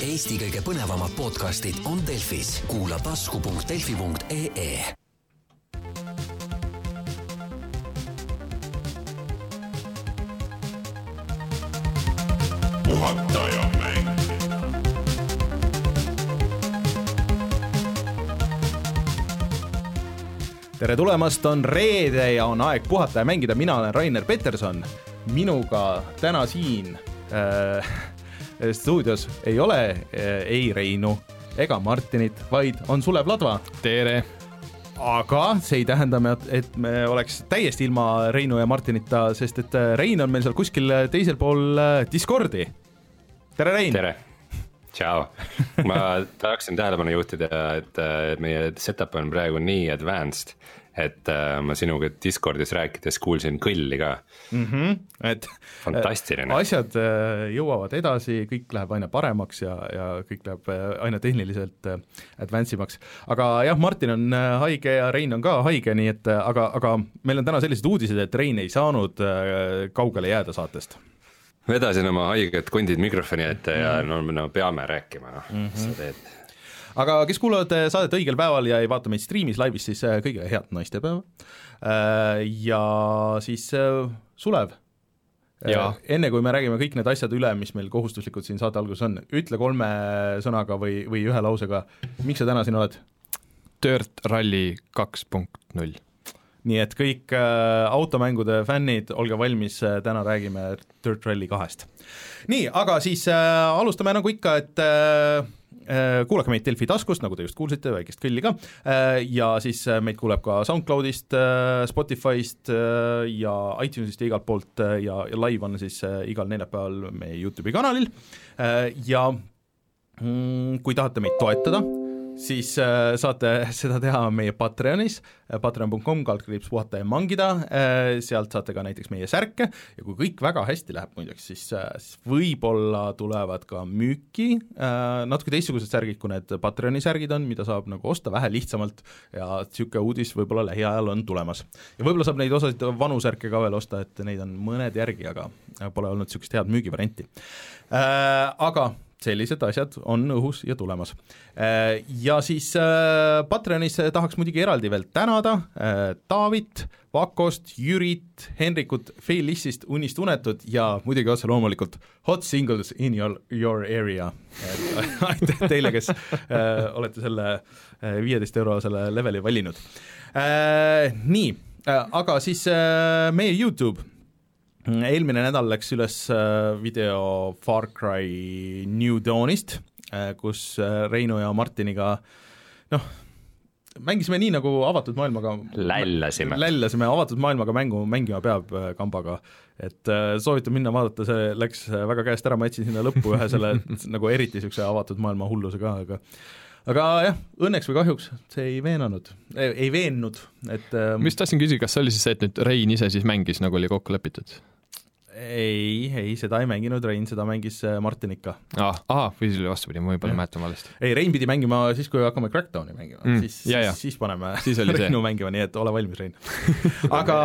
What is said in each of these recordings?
Eesti kõige põnevamad podcastid on Delfis, kuula tasku.delfi.ee. puhataja mäng. tere tulemast, on reede ja on aeg puhata ja mängida, mina olen Rainer Peterson. minuga täna siin äh, stuudios ei ole äh, ei Reinu ega Martinit, vaid on Sulev Ladva. tere. aga see ei tähenda, et me oleks täiesti ilma Reinu ja Martinita, sest et äh, Rein on meil seal kuskil teisel pool Discordi. tere, Rein. tere, tšau. ma tahaksin tähelepanu juhtida, et meie setup on praegu nii advanced, et äh, ma sinuga Discordis rääkides kuulsin kõlli ka. et Fantastiline. äh, asjad äh, jõuavad edasi, kõik läheb aina paremaks ja, ja kõik läheb äh, aina tehniliselt advance imaks. aga jah, Martin on haige ja Rein on ka haige, nii et aga, aga meil on täna sellised uudised, et Rein ei saanud kaugele jääda saatest. vedasin oma haiged kondid mikrofoni ette ja no, no peame rääkima, noh, mis sa teed. Aga kes kuulavad äh, saadet õigel päeval ja ei vaata meid striimis laivis, siis äh, kõigile head naistepäeva. Ja siis Sulev. Jaa. enne kui me räägime kõik need asjad üle, mis meil kohustuslikud siin saate alguses on, ütle kolme sõnaga või, või ühe lausega, miks sa täna siin oled? Dirt Rally kaks punkt null. nii et kõik äh, automängude fännid, olge valmis äh,, täna räägime Dirt Rally kahest. nii, aga siis äh, alustame nagu ikka, et äh, kuulake meid Delfi taskust, nagu te just kuulsite, väikest kõlli ka. Äh,, ja siis äh, meid kuuleb ka SoundCloudist äh,, Spotify'st äh, ja iTunesist ja igalt poolt äh, ja, ja live on siis äh, igal neljapäeval meie Youtube'i kanalil. Äh, ja mm, kui tahate meid toetada, siis äh, saate seda teha meie Patreonis äh,, patreon.com kaldkriips puhata ja mangida äh,, sealt saate ka näiteks meie särke ja kui kõik väga hästi läheb muideks, siis äh,, siis võib-olla tulevad ka müüki äh, natuke teistsugused särgid, kui need Patreoni särgid on, mida saab nagu osta vähe lihtsamalt ja niisugune uudis võib-olla lähiajal on tulemas. ja võib-olla saab neid osasid vanu särke ka veel osta, et neid on mõned järgi, aga pole olnud niisugust head müügivarianti äh,. Aga sellised asjad on õhus ja tulemas. Ja siis äh, Patreonis tahaks muidugi eraldi veel tänada äh, Taavit, Vakost, Jürit, Henrikut, Feilissist, Unist Unetut ja muidugi otse loomulikult Hot Singles in your, your area. aitäh teile, kes äh, olete selle viieteist eurosele leveli valinud äh,. nii äh,, aga siis äh, meie Youtube eelmine nädal läks üles äh, video Far Cry New Dawnist, kus äh, Reinu ja Martiniga noh, mängisime nii, nagu avatud maailmaga Lällasime. lällasime avatud maailmaga mängu mängima peab äh, kambaga, et äh, soovitan minna vaadata, see läks äh, väga käest ära, ma jätsin sinna lõppu ühe selle nagu eriti niisuguse avatud maailma hulluse ka, aga aga jah, õnneks või kahjuks see ei veenanud, ei veennud, et äh, ma just tahtsin küsida, kas see oli siis see, et nüüd Rein ise siis mängis, nagu oli kokku lepitud ei, ei seda ei mänginud Rein, seda mängis äh, Martin ikka. ah,? ahah, või siis oli vastupidi, ma võib-olla mäletan valesti. ei, Rein pidi mängima siis, kui hakkame Crackdowni mängima Mm, siis ja, ja., siis paneme Siis oli see. Reinu mängima, nii et ole valmis, Rein. aga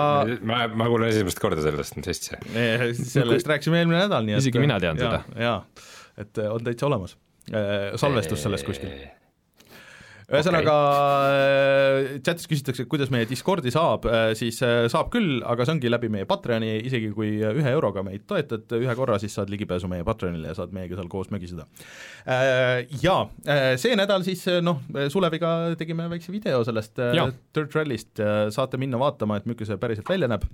ma, ma kuulen esimest korda sellest, mis asja. eh, sellest rääkisime eelmine nädal, nii et Isegi mina tean jaa, seda. jaa, et eh, on täitsa olemas. salvestus sellest kuskil. Ühesõnaga okay. chatis küsitakse, kuidas meie Discordi saab, siis äh, saab küll, aga see ongi läbi meie Patreoni, isegi kui ühe euroga meid toetad ühe korra, siis saad ligipääsu meie Patreonile ja saad meiega seal koos mögiseda. Ja äh, see nädal siis äh, noh, Suleviga tegime väikse video sellest äh, Jaa. Dirt Rallyst, saate minna vaatama, et milline see päriselt välja näeb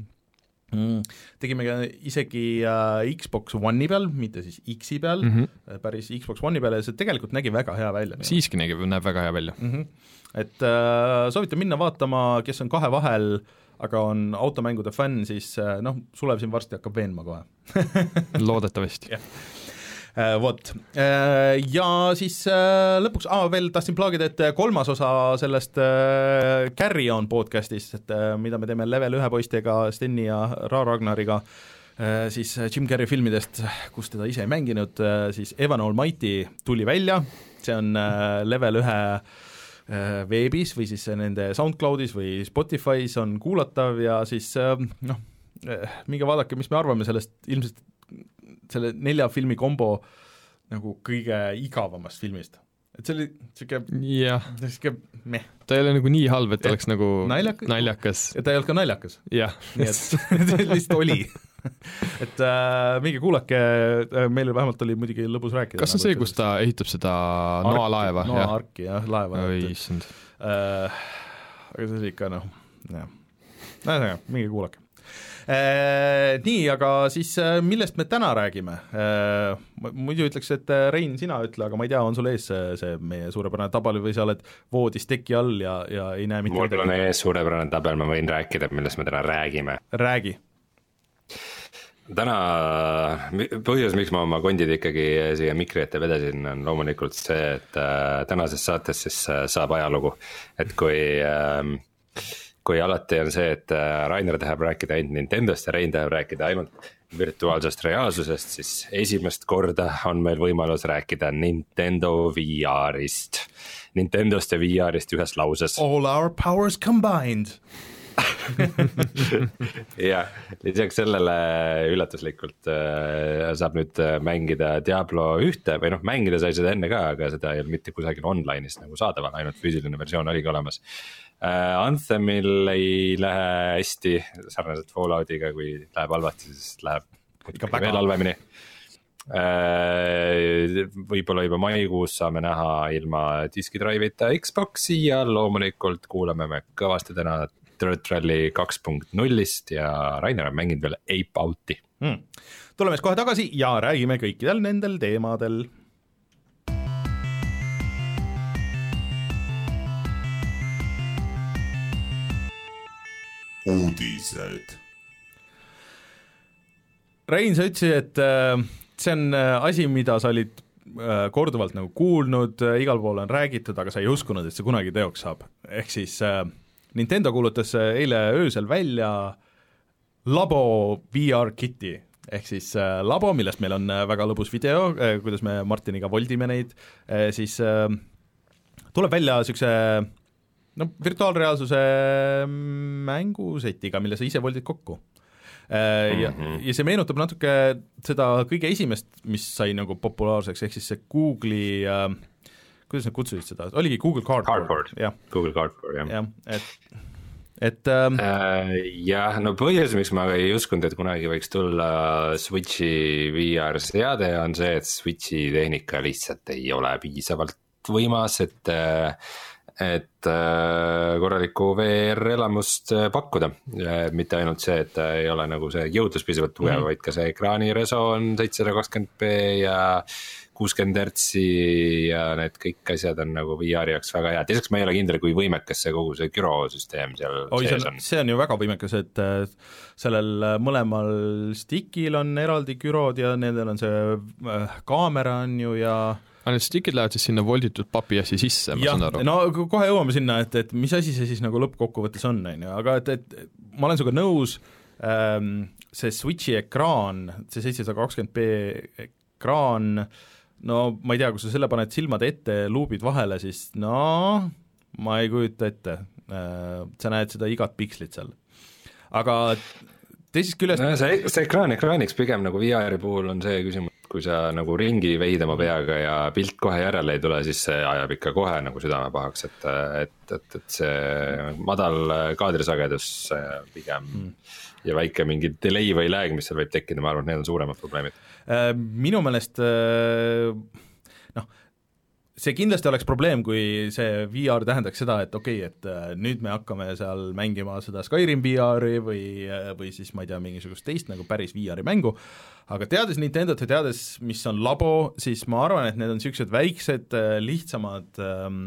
mm.. tegime ka isegi äh, Xbox One'i peal, mitte siis X-i peal mm, -hmm. päris Xbox One'i peal ja see tegelikult nägi väga hea välja. siiski nägi, näeb väga hea välja. mm. -hmm. et äh, soovitan minna vaatama, kes on kahe vahel, aga on automängude fänn, siis äh, noh, Sulev siin varsti hakkab veenma kohe loodetavasti Jah. Äh, Vot, ja siis äh, lõpuks ah,, veel tahtsin plaagida, et kolmas osa sellest äh, Carry On podcast'ist, et äh, mida me teeme level ühe poistega, Steni ja Ra Ragnariga, siis Jim Carrey filmidest, kus teda ise ei mänginud, siis Evan Almighty tuli välja, see on äh, level ühe äh, veebis või siis nende SoundCloudis või Spotify's on kuulatav ja siis äh, noh, minge vaadake, mis me arvame sellest ilmselt selle nelja filmi kombo nagu kõige igavamast filmist. et see oli niisugune, jah, niisugune meh ta ei ole nagu nii halb, et Jah. oleks nagu Naljakas. naljakas, ja ta ei olnud ka naljakas jah. nii et ta lihtsalt oli et äh, minge kuulake äh,, meil vähemalt oli muidugi lõbus rääkida. kas see on see, kus ta ehitab seda noalaeva, noaarki jah, laeva oi issand. äh, aga see oli ikka noh, jah. ühesõnaga, minge kuulake. Nii, aga siis äh, millest me täna räägime äh,? muidu ütleks, et äh, Rein, sina ütle, aga ma ei tea, on sul ees see, see meie suurepärane tabel või sa oled voodis teki all ja, ja ei näe mitte mul on midagi? ees suurepärane tabel, ma võin rääkida, millest me täna räägime. räägi. täna, põhjus, miks ma oma kondid ikkagi siia mikri ette vedasin, on loomulikult see, et äh, tänases saates siis äh, saab ajalugu. et kui äh,, kui alati on see, et äh, Rainer tahab rääkida ainult Nintendost ja Rein tahab rääkida ainult virtuaalsest reaalsusest, siis esimest korda on meil võimalus rääkida Nintendo VR-ist. Nintendost ja VR-ist ühes lauses. All our powers combined. jah, lisaks sellele üllatuslikult äh, saab nüüd äh, mängida Diablo ühte või noh, mängida sai seda enne ka, aga seda ei olnud mitte kusagil online'is nagu saadaval, ainult füüsiline versioon oligi olemas äh,. Anthemil ei lähe hästi, sarnaselt Falloutiga, kui läheb halvasti, siis läheb Ikka veel halvemini äh,. võib-olla juba maikuus saame näha ilma diskidrive'ita Xbox'i ja loomulikult kuulame me kõvasti täna Dirt Rally kaks punkt nullist ja Rainer on mänginud veel Ape Out'i. hmm.. tuleme siis kohe tagasi ja räägime kõikidel nendel teemadel. uudised. Rein, sa ütlesid, et äh, see on äh, asi, mida sa olid äh, korduvalt nagu kuulnud, igal pool on räägitud, aga sa ei uskunud, et see kunagi teoks saab. ehk siis Nintendo kuulutas eile öösel välja Labo VR kit'i ehk siis labo, millest meil on väga lõbus video kuidas me Martiniga voldime neid siis tuleb välja niisuguse no virtuaalreaalsuse mängusetiga, mille sa ise voldid kokku. Ja, ja see meenutab natuke seda kõige esimest, mis sai nagu populaarseks, ehk siis see Google'i äh, kuidas nad kutsusid seda, oligi Google Cardboard, Cardboard. jah, Google Cardboard jah. jah, et et ähm, Äh, jah, no põhjus, miks ma ei uskunud, et kunagi võiks tulla Switchi VR seade, on see, et Switchi tehnika lihtsalt ei ole piisavalt võimas, et et äh, korralikku VR-elamust äh, pakkuda. mitte ainult see, et ei ole nagu see jõudlus piisavalt tugev mm, -hmm. vaid ka see ekraani reso on seitsesada kakskümmend B ja kuuskümmend hertsi ja need kõik asjad on nagu VR-i jaoks väga head, lisaks ma ei ole kindel, kui võimekas see kogu see gürosüsteem seal oi, see sees on see on ju väga võimekas, et äh, sellel äh, mõlemal stickil on eraldi gürod ja nendel on see äh, kaamera on ju ja aga need stickid lähevad siis sinna volditud papiassi sisse, ma jah saan, aru. no ko- kohe jõuame sinna, et, et mis asi see siis nagu lõppkokkuvõttes on, on ju, aga et, et ma olen sinuga nõus ähm,, see Switchi ekraan, see seitsesada kakskümmend B ekraan, no ma ei tea, kui sa selle paned silmade ette, luubid vahele, siis no ma ei kujuta ette äh,, sa näed seda igat pikslit seal. aga teisest küljest no see, see ekraan ekraaniks pigem nagu VR-i puhul on see küsimus, kui sa nagu ringi veid oma peaga ja pilt kohe järele ei tule, siis see ajab ikka kohe nagu südame pahaks, et, et, et, et see madal kaadrisagedus pigem mm. ja väike mingi delay või lag, mis seal võib tekkida, ma arvan, et need on suuremad probleemid. Äh, minu meelest äh, noh, see kindlasti oleks probleem, kui see VR tähendaks seda, et okei okay,, et äh, nüüd me hakkame seal mängima seda Skyrim VR-i või, või siis ma ei tea, mingisugust teist nagu päris VR-i mängu, aga teades Nintendot ja teades, mis on labo, siis ma arvan, et need on niisugused väiksed lihtsamad ähm,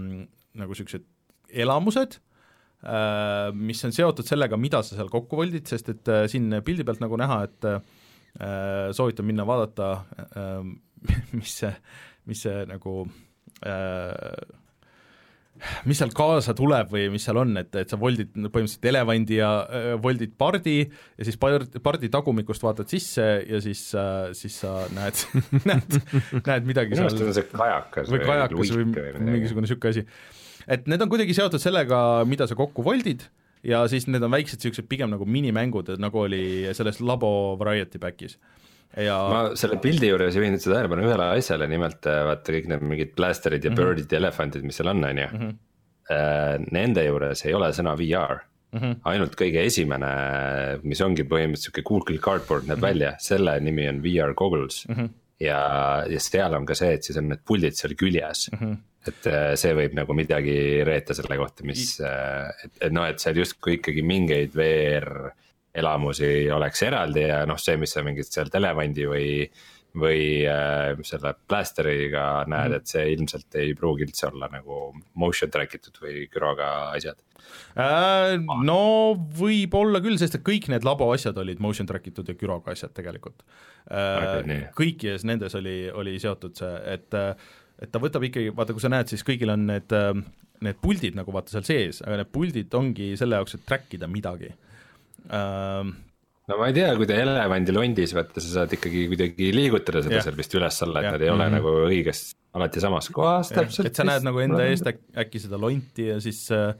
nagu niisugused elamused äh,, mis on seotud sellega, mida sa seal kokku voldid, sest et äh, siin pildi pealt nagu näha, et äh, soovitan minna vaadata äh,, mis see, mis see nagu äh, mis seal kaasa tuleb või mis seal on, et, et sa voldid põhimõtteliselt elevandi ja äh, voldid pardi ja siis pardi, pardi tagumikust vaatad sisse ja siis äh,, siis sa näed näed, näed midagi minu arust on see kajakas või kajakas või mingisugune niisugune asi. et need on kuidagi seotud sellega, mida sa kokku voldid ja siis need on väiksed niisugused pigem nagu minimängud, nagu oli selles Labo Variety Packis. Ja ma selle pildi juures juhin nüüd tähelepanu ühele asjale, nimelt äh, vaata kõik need mingid blasterid ja mm -hmm. birdid ja elefantid, mis seal on, on ju. Äh, nende juures ei ole sõna VR mm, -hmm. ainult kõige esimene, mis ongi põhimõtteliselt sihuke Google Cardboard näeb mm -hmm. välja, selle nimi on VR goggles mm. -hmm. ja, ja seal on ka see, et siis on need puldid seal küljes mm. -hmm et äh, see võib nagu midagi reeta selle kohta, mis, et, et noh, et seal justkui ikkagi mingeid VR elamusi oleks eraldi ja noh, see, mis sa mingit sealt elevandi või või äh, selle Blasteriga näed mm., et see ilmselt ei pruugi üldse olla nagu motion track itud või güroga asjad äh,. no võib-olla küll, sest et kõik need labo asjad olid motion track itud ja güroga asjad tegelikult äh,. Okay, kõikides nendes oli, oli seotud see, et et ta võtab ikkagi, vaata, kui sa näed, siis kõigil on need, need puldid nagu vaata seal sees, aga need puldid ongi selle jaoks, et track ida midagi ähm, no ma ei tea, kui ta elevandi londis, vaata sa saad ikkagi kuidagi liigutada seda yeah. seal vist üles-alla, et yeah. nad ei ole mm -hmm. nagu õiges, alati samas kohas täpselt. et sa näed nagu enda eest äk, äkki seda lonti ja siis äh,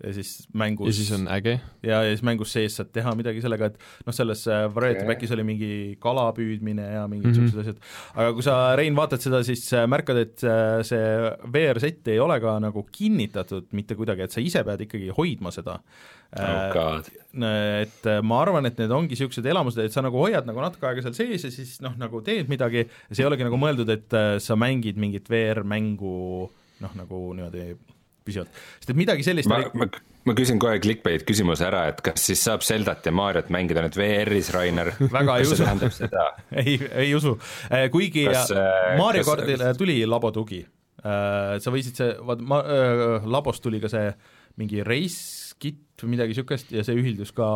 ja siis mängus ja siis on äge. ja, ja siis mängus sees saad teha midagi sellega, et noh, selles äh, Variety. Backis oli mingi kala püüdmine ja mingid niisugused mm -hmm. asjad, aga kui sa, Rein, vaatad seda, siis äh, märkad, et äh, see VR-sett ei ole ka nagu kinnitatud mitte kuidagi, et sa ise pead ikkagi hoidma seda oh. et ma arvan, et need ongi niisugused elamused, et sa nagu hoiad nagu natuke aega seal sees ja siis noh, nagu teed midagi see ei olegi nagu mõeldud, et sa mängid mingit VR-mängu noh, nagu niimoodi püsivalt, sest et midagi sellist ma, ma, ma küsin kohe clickbait küsimuse ära, et kas siis saab Zeldat ja Mariot mängida nüüd VR-is, Rainer? väga ei usu. ei, ei usu, äh, kuigi kas, äh, Mario kas, kardile tuli labo tugi. Äh, sa võisid see, vaat ma äh,, labos tuli ka see mingi race kit või midagi niisugust ja see ühildus ka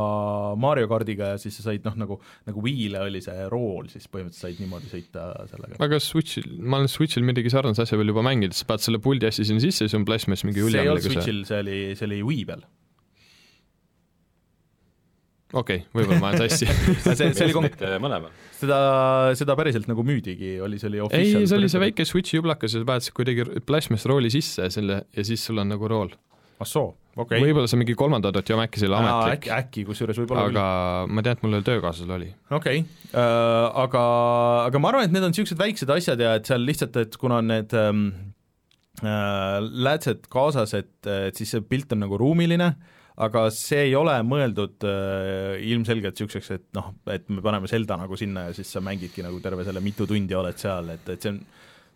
Mario kardiga ja siis sa said noh, nagu, nagu Wii'le oli see rool, siis põhimõtteliselt said niimoodi sõita sellega. aga Switchil, ma olen Switchil midagi sarnast asja veel juba mänginud, sa paned selle puldi asja sinna sisse ja siis on plasmas mingi see ei olnud Switchil, see oli, see oli Wii peal. Okei okay,, võib-olla ma olen sassi. See, see oli konk-, mõlemal. seda, seda päriselt nagu müüdigi, oli, see oli ei, see oli see väike Switchi jublakas ja sa paned kuidagi plasmast rooli sisse selle ja siis sul on nagu rool. Ah soo, okay.. võib-olla see mingi kolmanda doti oma, äkki see oli ametlik. äkki, äkki, kusjuures võib-olla aga küll. ma tean, et mul ühel töökaaslasel oli. okei okay. uh,, aga, aga ma arvan, et need on niisugused väiksed asjad ja et seal lihtsalt, et kuna on need um, uh, läätsed kaasas, et, et siis see pilt on nagu ruumiline, aga see ei ole mõeldud uh, ilmselgelt niisuguseks, et noh, et me paneme Zelda nagu sinna ja siis sa mängidki nagu terve selle mitu tundi oled seal, et, et see on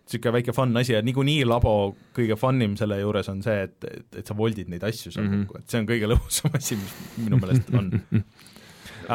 niisugune väike fun asi ja niikuinii labo kõige fun im selle juures on see, et, et, et sa voldid neid asju seal mm -hmm. et see on kõige lõbusam asi, mis minu meelest on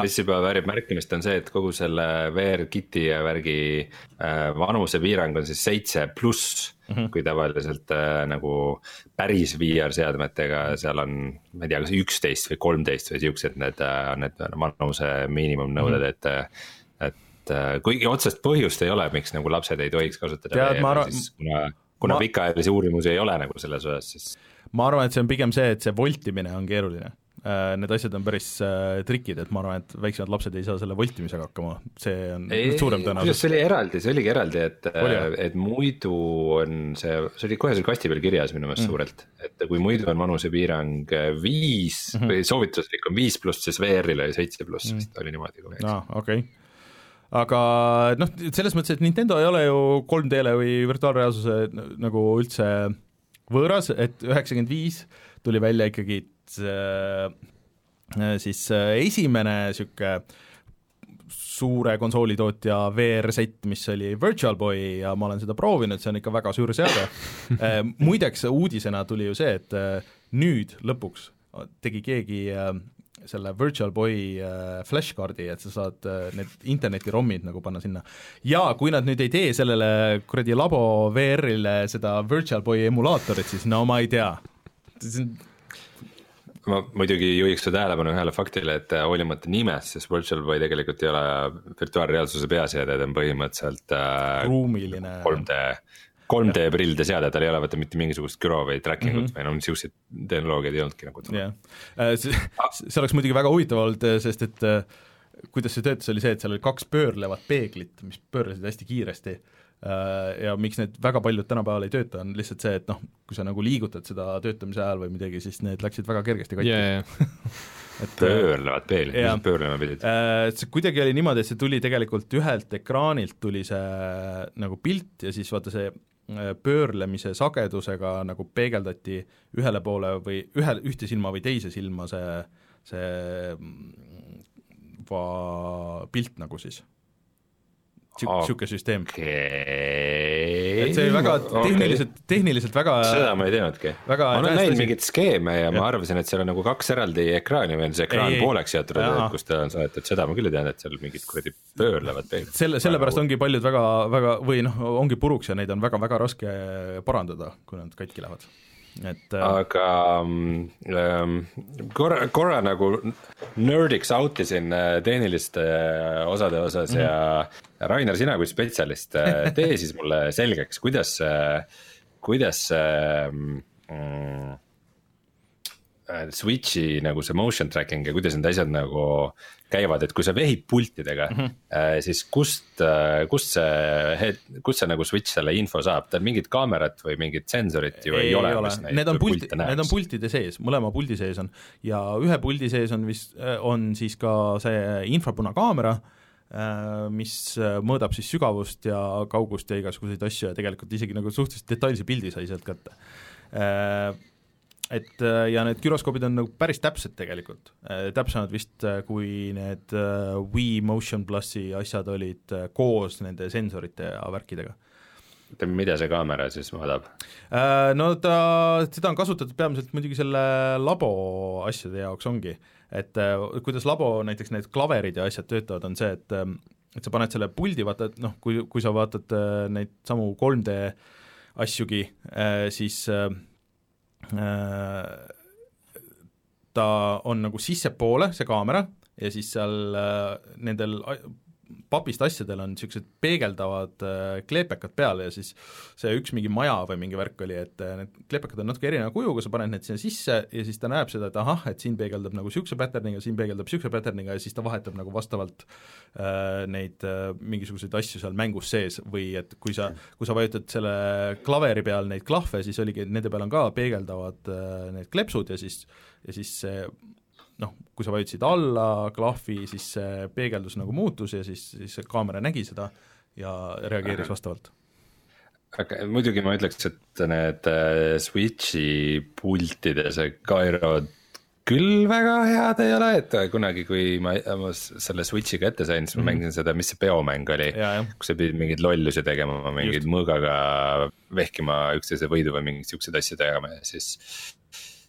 mis juba väärib märkimist, on see, et kogu selle VR-kiti ja värgi äh, vanusepiirang on siis seitse pluss mm, -hmm. kui tavaliselt äh, nagu päris VR-seadmetega seal on, ma ei tea, kas üksteist või kolmteist või siuksed need äh,, need vanuse miinimumnõuded mm, -hmm. et äh, et äh, kuigi otsest põhjust ei ole, miks nagu lapsed ei tohiks kasutada ma arvan, kuna, kuna ma... pikaajalisi uurimusi ei ole nagu selles osas, siis ma arvan, et see on pigem see, et see voltimine on keeruline. Äh, need asjad on päris äh, trikid, et ma arvan, et väiksemad lapsed ei saa selle voltimisega hakkama, see on ei, suurem tõenäosus. see oli eraldi, see oligi eraldi, et, et muidu on see, see oli kohe seal kasti peal kirjas minu meelest mm. suurelt. et kui muidu on vanusepiirang viis mm -hmm. või soovituslik on viis pluss, siis VR-il oli seitse pluss mm., vist oli niimoodi, aa, okei okay aga noh, selles mõttes, et Nintendo ei ole ju 3D-le või virtuaalreaalsuse nagu üldse võõras, et üheksakümmend viis tuli välja ikkagi see, siis esimene niisugune suure konsoolitootja VR-sett, mis oli Virtual Boy ja ma olen seda proovinud, see on ikka väga suur seade. Muideks uudisena tuli ju see, et nüüd lõpuks tegi keegi selle Virtual Boy äh, flashcard'i, et sa saad äh, need interneti ROM-id nagu panna sinna. ja kui nad nüüd ei tee sellele kuradi labo VR-ile seda Virtual Boy emulaatorit, siis no ma ei tea. ma muidugi juhiks su tähelepanu ühele faktile, et äh, hoolimata nimest, siis Virtual Boy tegelikult ei ole virtuaalreaalsuse peaseade, ta on põhimõtteliselt ruumiline 3D 3D prillide seade, tal ei ole vaata mitte mingisugust gyro või tracking ut mm -hmm. või noh, siukseid tehnoloogiaid ei olnudki nagu. jah, äh, see, see oleks muidugi väga huvitav olnud, äh, sest et äh, kuidas see töötas, oli see, et seal oli kaks pöörlevat peeglit, mis pöörlesid hästi kiiresti ja miks need väga paljud tänapäeval ei tööta, on lihtsalt see, et noh, kui sa nagu liigutad seda töötamise ajal või midagi, siis need läksid väga kergesti katki yeah,. et pöörlevad peeli, Jaa. mis pöörlema pidid? See kuidagi oli niimoodi, et see tuli tegelikult ühelt ekraanilt tuli see nagu pilt ja siis vaata see pöörlemise sagedusega nagu peegeldati ühele poole või ühe, ühte silma või teise silma see, see mm, va-, pilt nagu siis. Niisugune süsteem. et see oli väga tehniliselt, tehniliselt väga seda ma ei teadnudki. ma olen näinud mingeid skeeme ja ma Jah. arvasin, et seal on nagu kaks eraldi ekraani on see ekraan Ei, pooleks jäetud, kus ta on saadetud, seda ma küll ei teadnud, et seal mingid kuradi pöörlevad peeglid. selle, sellepärast ongi paljud väga, väga või noh, ongi puruks ja neid on väga-väga raske parandada, kui nad katki lähevad. Et äh, aga ähm, korra, korra nagu nerdiks out isin äh, tehniliste äh, osade osas mm -hmm. ja Rainer, sina kui spetsialist, tee siis mulle selgeks, kuidas kuidas see mm, äh, Switch'i nagu see motion tracking ja kuidas need asjad nagu käivad, et kui sa vehid pultidega mm, -hmm. siis kust, kust see, kust see nagu Switch selle info saab, tal mingit kaamerat või mingit sensorit ju ei, ei ole, mis neid need on pulti, need on pultide sees, mõlema puldi sees on ja ühe puldi sees on vist, on siis ka see infrapunakaamera, mis mõõdab siis sügavust ja kaugust ja igasuguseid asju ja tegelikult isegi nagu suhteliselt detailse pildi sai sealt kätte. Et ja need güroskoobid on nagu päris täpsed tegelikult, täpsemad vist kui need Wii Motion plussi asjad olid koos nende sensorite ja värkidega. Oota, mida see kaamera siis mõõdab? No ta, seda on kasutatud peamiselt muidugi selle labo asjade jaoks ongi, et äh, kuidas labo näiteks need klaverid ja asjad töötavad, on see, et ähm, et sa paned selle puldi, vaata, et noh, kui, kui sa vaatad äh, neid samu 3D asjugi, siis äh, ta on nagu sissepoole, see kaamera, ja siis seal nendel papist asjadel on niisugused peegeldavad äh, kleepekad peal ja siis see üks mingi maja või mingi värk oli, et äh, need kleepekad on natuke erineva kujuga, sa paned need sinna sisse ja siis ta näeb seda, et ahah, et siin peegeldab nagu niisuguse pattern'iga, siin peegeldab niisuguse pattern'iga ja siis ta vahetab nagu vastavalt äh, neid äh, mingisuguseid asju seal mängus sees või et kui sa, kui sa vajutad selle klaveri peal neid klahve, siis oligi, nende peal on ka peegeldavad äh, need kleepsud ja siis, ja siis see noh, kui sa vajutasid alla klahvi, siis see peegeldus nagu muutus ja siis, siis see kaamera nägi seda ja reageeris vastavalt. aga muidugi ma ütleks, et need äh, Switch'i pultide see kairod küll väga head ei ole, et kunagi, kui ma, ma selle Switch'iga ette sain, siis ma Mhm. mängisin seda, mis see peomäng oli. Kus sa pidid mingeid lollusi tegema, mingeid mõõgaga vehkima üksteise võidu või mingeid siukseid asju tegema ja siis.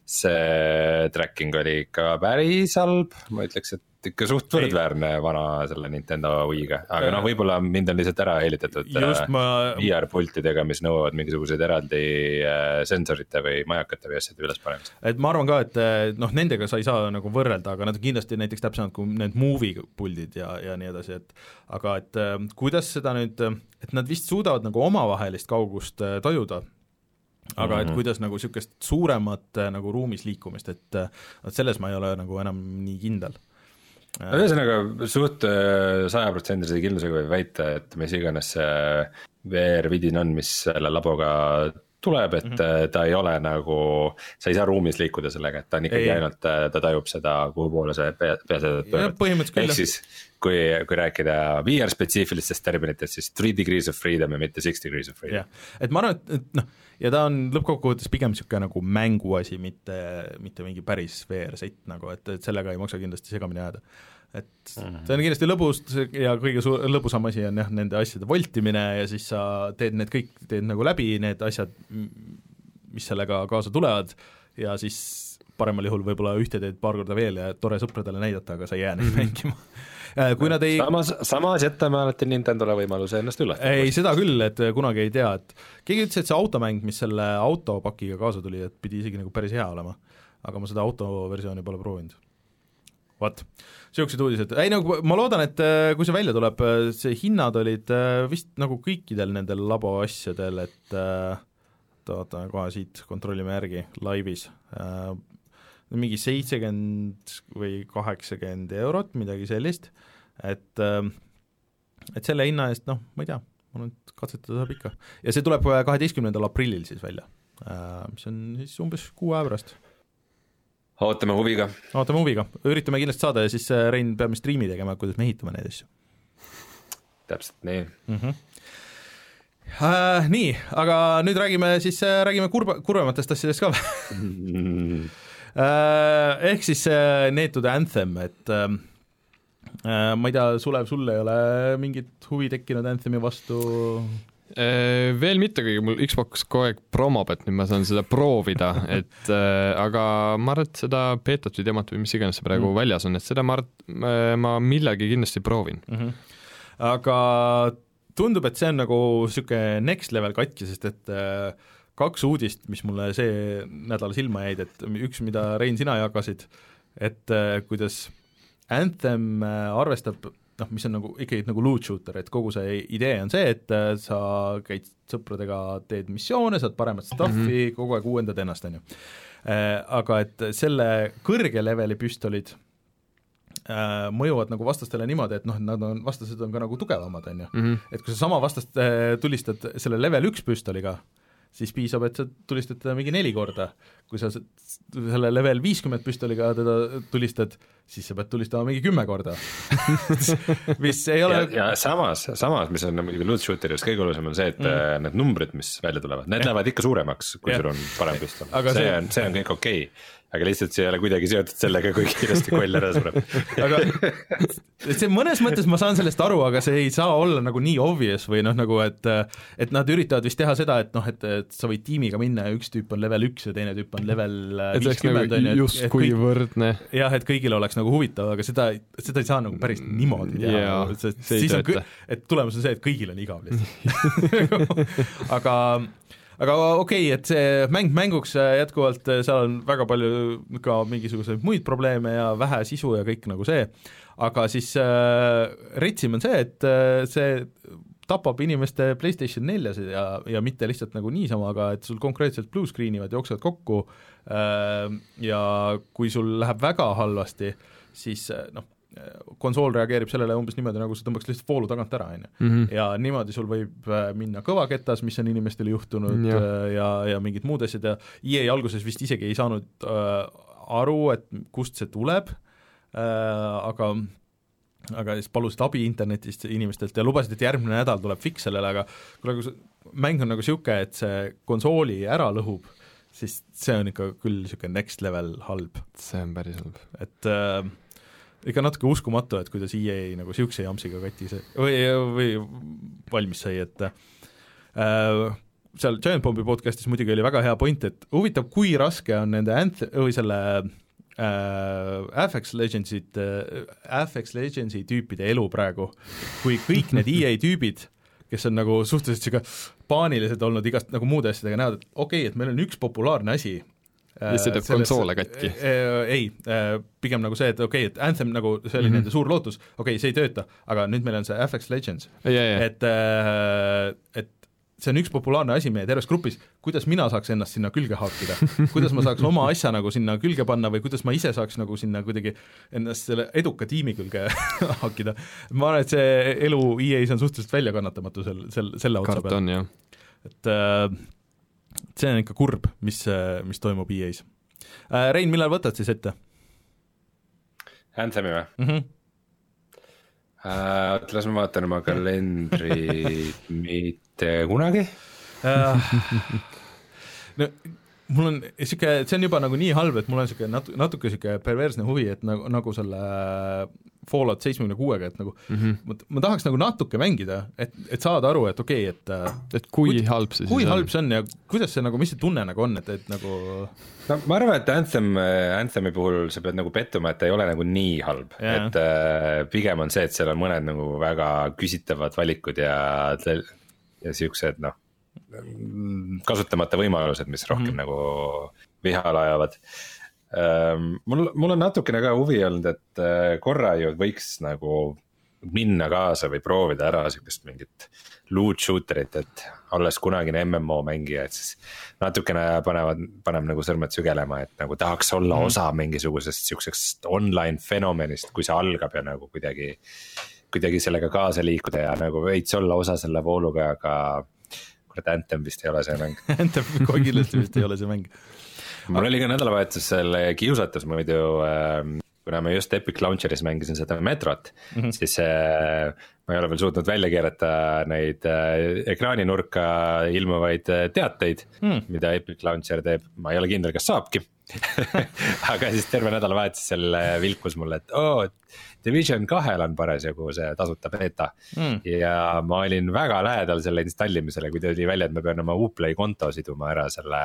See tracking oli ikka päris halb, ma ütleks, et ikka suht võrdväärne vana selle Nintendo Wii'ga, aga noh, võib-olla mind on lihtsalt ära helitatud. just ma VR pultidega, mis nõuavad mingisuguseid eraldi äh, sensorite või majakate või asjade ülespanemist. et ma arvan ka, et noh, nendega sa ei saa nagu võrrelda, aga nad on kindlasti näiteks täpsemad kui need movie puldid ja, ja nii edasi, et aga et kuidas seda nüüd, et nad vist suudavad nagu omavahelist kaugust tajuda, aga et Mhm. kuidas nagu niisugust suuremat eh, nagu ruumis liikumist, et vot selles ma ei ole nagu enam nii kindel. ühesõnaga suht äh, sajaprotsendilise kindlusega võib väita, et mis iganes see VR vidin on, mis selle laboga tuleb, et mm -hmm. ta ei ole nagu, sa ei saa ruumis liikuda sellega, et ta on ikkagi Ei. ainult, ta tajub seda, kuhu poole see pea, peaseadet jah, pöörab. ehk siis kui, kui rääkida VR spetsiifilistest terminitest, siis three degrees of freedom ja mitte six degrees of freedom et ma arvan, et, et noh, ja ta on lõppkokkuvõttes pigem niisugune nagu mänguasi, mitte, mitte mingi päris VR-sett nagu, et, et sellega ei maksa kindlasti segamini ajada. et Mhm. see on kindlasti lõbus ja kõige suur, lõbusam asi on jah, nende asjade voltimine ja siis sa teed need kõik, teed nagu läbi need asjad, mis sellega kaasa tulevad ja siis paremal juhul võib-olla ühte teed paar korda veel ja tore sõpradele näidata, aga sa ei jää neid mängima. Kui nad ei samas, samas jätame alati Nintendole võimaluse ennast üllatada. ei, seda küll, et kunagi ei tea, et keegi ütles, et see automäng, mis selle autopakiga kaasa tuli, et pidi isegi nagu päris hea olema. aga ma seda autoversiooni pole proovinud. vot, niisugused uudised, ei no ma loodan, et äh, kui see välja tuleb, see hinnad olid äh, vist nagu kõikidel nendel labo asjadel, et äh, oota, kohe siit kontrollime järgi laivis äh,, mingi seitsekümmend või kaheksakümmend eurot, midagi sellist, et äh, et selle hinna eest noh, ma ei tea, ma arvan, et katsetada saab ikka. ja see tuleb kaheteistkümnendal aprillil siis välja, mis on siis umbes kuu aja pärast. ootame huviga. vaatame huviga, üritame kindlasti saada ja siis äh, Rein peame striimi tegema, kuidas me ehitame neid asju täpselt nii. mm. -hmm. Äh, nii, aga nüüd räägime siis, räägime kurba, kurvematest asjadest ka äh. Ehk siis äh, to the Anthem, et äh, äh, ma ei tea, Sulev, sul ei ole mingit huvi tekkinud Anthemi vastu? Äh, veel mitte, kuigi mul Xbox kogu aeg promob, et nüüd ma saan seda proovida, et äh, aga ma arvan, et seda beetot või demot või mis iganes see praegu Mm. väljas on, et seda ma arvan, ma millegi kindlasti proovin. mm. -hmm. aga tundub, et see on nagu niisugune next level katki, sest et äh, kaks uudist, mis mulle see nädal silma jäid, et üks, mida Rein, sina jagasid, et äh, kuidas Anthem äh, arvestab noh, mis on nagu ikkagi nagu loot shooter, et kogu see idee on see, et äh, sa käid sõpradega, teed missioone, saad paremat stuff'i mm, -hmm. kogu aeg uuendad ennast, on ju. Aga et selle kõrge leveli püstolid äh, mõjuvad nagu vastastele niimoodi, et noh, nad on, vastased on ka nagu tugevamad, on ju. Mhm. et kui sa sama vastast äh, tulistad selle level üks püstoliga, siis piisab, et sa tulistad teda mingi neli korda. kui sa selle level viiskümmend püstoliga teda tulistad, siis sa pead tulistama mingi kümme korda. mis ei ole ja, ja samas, samas, mis on muidugi loot shooter'is kõige olulisem on see, et mm. need numbrid, mis välja tulevad, need lähevad ikka suuremaks, kui Jah. sul on parem püstol. See- on, see on kõik okei okay., aga lihtsalt see ei ole kuidagi seotud sellega, kui kiiresti koll ära sureb. aga see mõnes mõttes ma saan sellest aru, aga see ei saa olla nagu nii obvious või noh, nagu et et nad üritavad vist teha seda, et noh, et, et sa võid tiimiga minna ja üks tüüp on level üks ja teine tüüp on level et see oleks viiskümmend on nagu ju, justkui võrdne. jah, et kõigil oleks nagu huvitav, aga seda, seda ei saa nagu päris niimoodi teha Jaa, nagu, sest siis on et tulemus on see, et kõigil on igav lihtsalt. aga aga okei okay,, et see mäng mänguks äh, jätkuvalt, seal on väga palju ka mingisuguseid muid probleeme ja vähe sisu ja kõik nagu see, aga siis äh, retsim on see, et äh, see tapab inimeste PlayStation neljasid ja, ja mitte lihtsalt nagu niisama, aga et sul konkreetselt blue screen ivad, jooksevad kokku äh, ja kui sul läheb väga halvasti, siis äh, noh, konsool reageerib sellele umbes niimoodi, nagu sa tõmbaks lihtsalt voolu tagant ära, on ju. Mhm. ja niimoodi sul võib äh, minna kõvaketas, mis on inimestel juhtunud ja, Jah. ja, ja mingid muud asjad ja EA alguses vist isegi ei saanud äh, aru, et kust see tuleb äh,, aga aga siis palusid abi internetist inimestelt ja lubasid, et järgmine nädal tuleb fix sellele, aga kuule, kui see mäng on nagu niisugune, et see konsooli ära lõhub, siis see on ikka küll niisugune next level halb, see on päris halb. et äh, ikka natuke uskumatu, et kuidas EA nagu niisuguse jamsiga kati see või, või valmis sai, et äh, seal Giant Bombi podcastis muidugi oli väga hea point, et huvitav, kui raske on nende Anth-, või selle äh, Apex Legendsit äh,, Apex Legendsi tüüpide elu praegu, kui kõik need EA tüübid, kes on nagu suhteliselt niisugune paanilised olnud igast nagu muude asjadega, näevad, et okei okay,, et meil on üks populaarne asi, Lihtsalt teeb konsoole katki. ei, pigem nagu see, et okei okay,, et Anthem nagu see oli mm. -hmm. nende suur lootus, okei okay,, see ei tööta, aga nüüd meil on see FX Legends, ja, ja, et, et see on üks populaarne asi meie terves grupis, kuidas mina saaks ennast sinna külge haakida, kuidas ma saaks oma asja nagu sinna külge panna või kuidas ma ise saaks nagu sinna kuidagi ennast selle eduka tiimi külge haakida. ma arvan, et see elu EA-s on suhteliselt väljakannatamatu sel, sel, selle otsa peal, et äh, see on ikka kurb, mis, mis toimub EA-s. Rein, millal võtad siis ette Anthemi või? mm? -hmm. oota, las ma vaatan oma kalendrit, mitte kunagi. Äh, no mul on niisugune, see on juba nagu nii halb, et mul on niisugune natu-, natuke niisugune perversne huvi, et nagu, nagu selle Fallout seitsmekümne kuuega, et nagu Mhm. ma, ma tahaks nagu natuke mängida, et, et saada aru, et okei okay,, et äh, et kui Kui- halb see kui siis halb on? see on ja kuidas see nagu, mis see tunne nagu on, et, et nagu no ma arvan, et Anthem, Anthemi puhul sa pead nagu pettuma, et ta ei ole nagu nii halb Jaa. et äh, pigem on see, et seal on mõned nagu väga küsitavad valikud ja, ja siuksed noh, kasutamata võimalused, mis rohkem mm -hmm. nagu vihale ajavad. mul, mul on natukene ka huvi olnud, et äh, korra ju võiks nagu minna kaasa või proovida ära sihukest mingit loot shooter'it, et olles kunagine MMO mängija, et siis natukene panevad, paneb nagu sõrmed sügelema, et nagu tahaks olla mm. osa mingisugusest sihukesest online fenomenist, kui see algab ja nagu kuidagi kuidagi sellega kaasa liikuda ja nagu veits olla osa selle vooluga, aga kurat, Anthem vist ei ole see mäng Anthem kindlasti vist ei ole see mäng. Mul oli ka nädalavahetusel kiusatus muidu äh, kuna ma just Epic Launcheris mängisin seda Metrot mm, -hmm. siis äh, ma ei ole veel suutnud välja keerata neid äh, ekraaninurka ilmuvaid äh, teateid mm., mida Epic Launcher teeb, ma ei ole kindel, kas saabki aga siis terve nädalavahetusel vilkus mulle, et oo oh,, Division kahel on parasjagu see tasuta beeta mm. ja ma olin väga lähedal selle installimisele, kui tuli välja, et ma pean oma Uplay konto siduma ära selle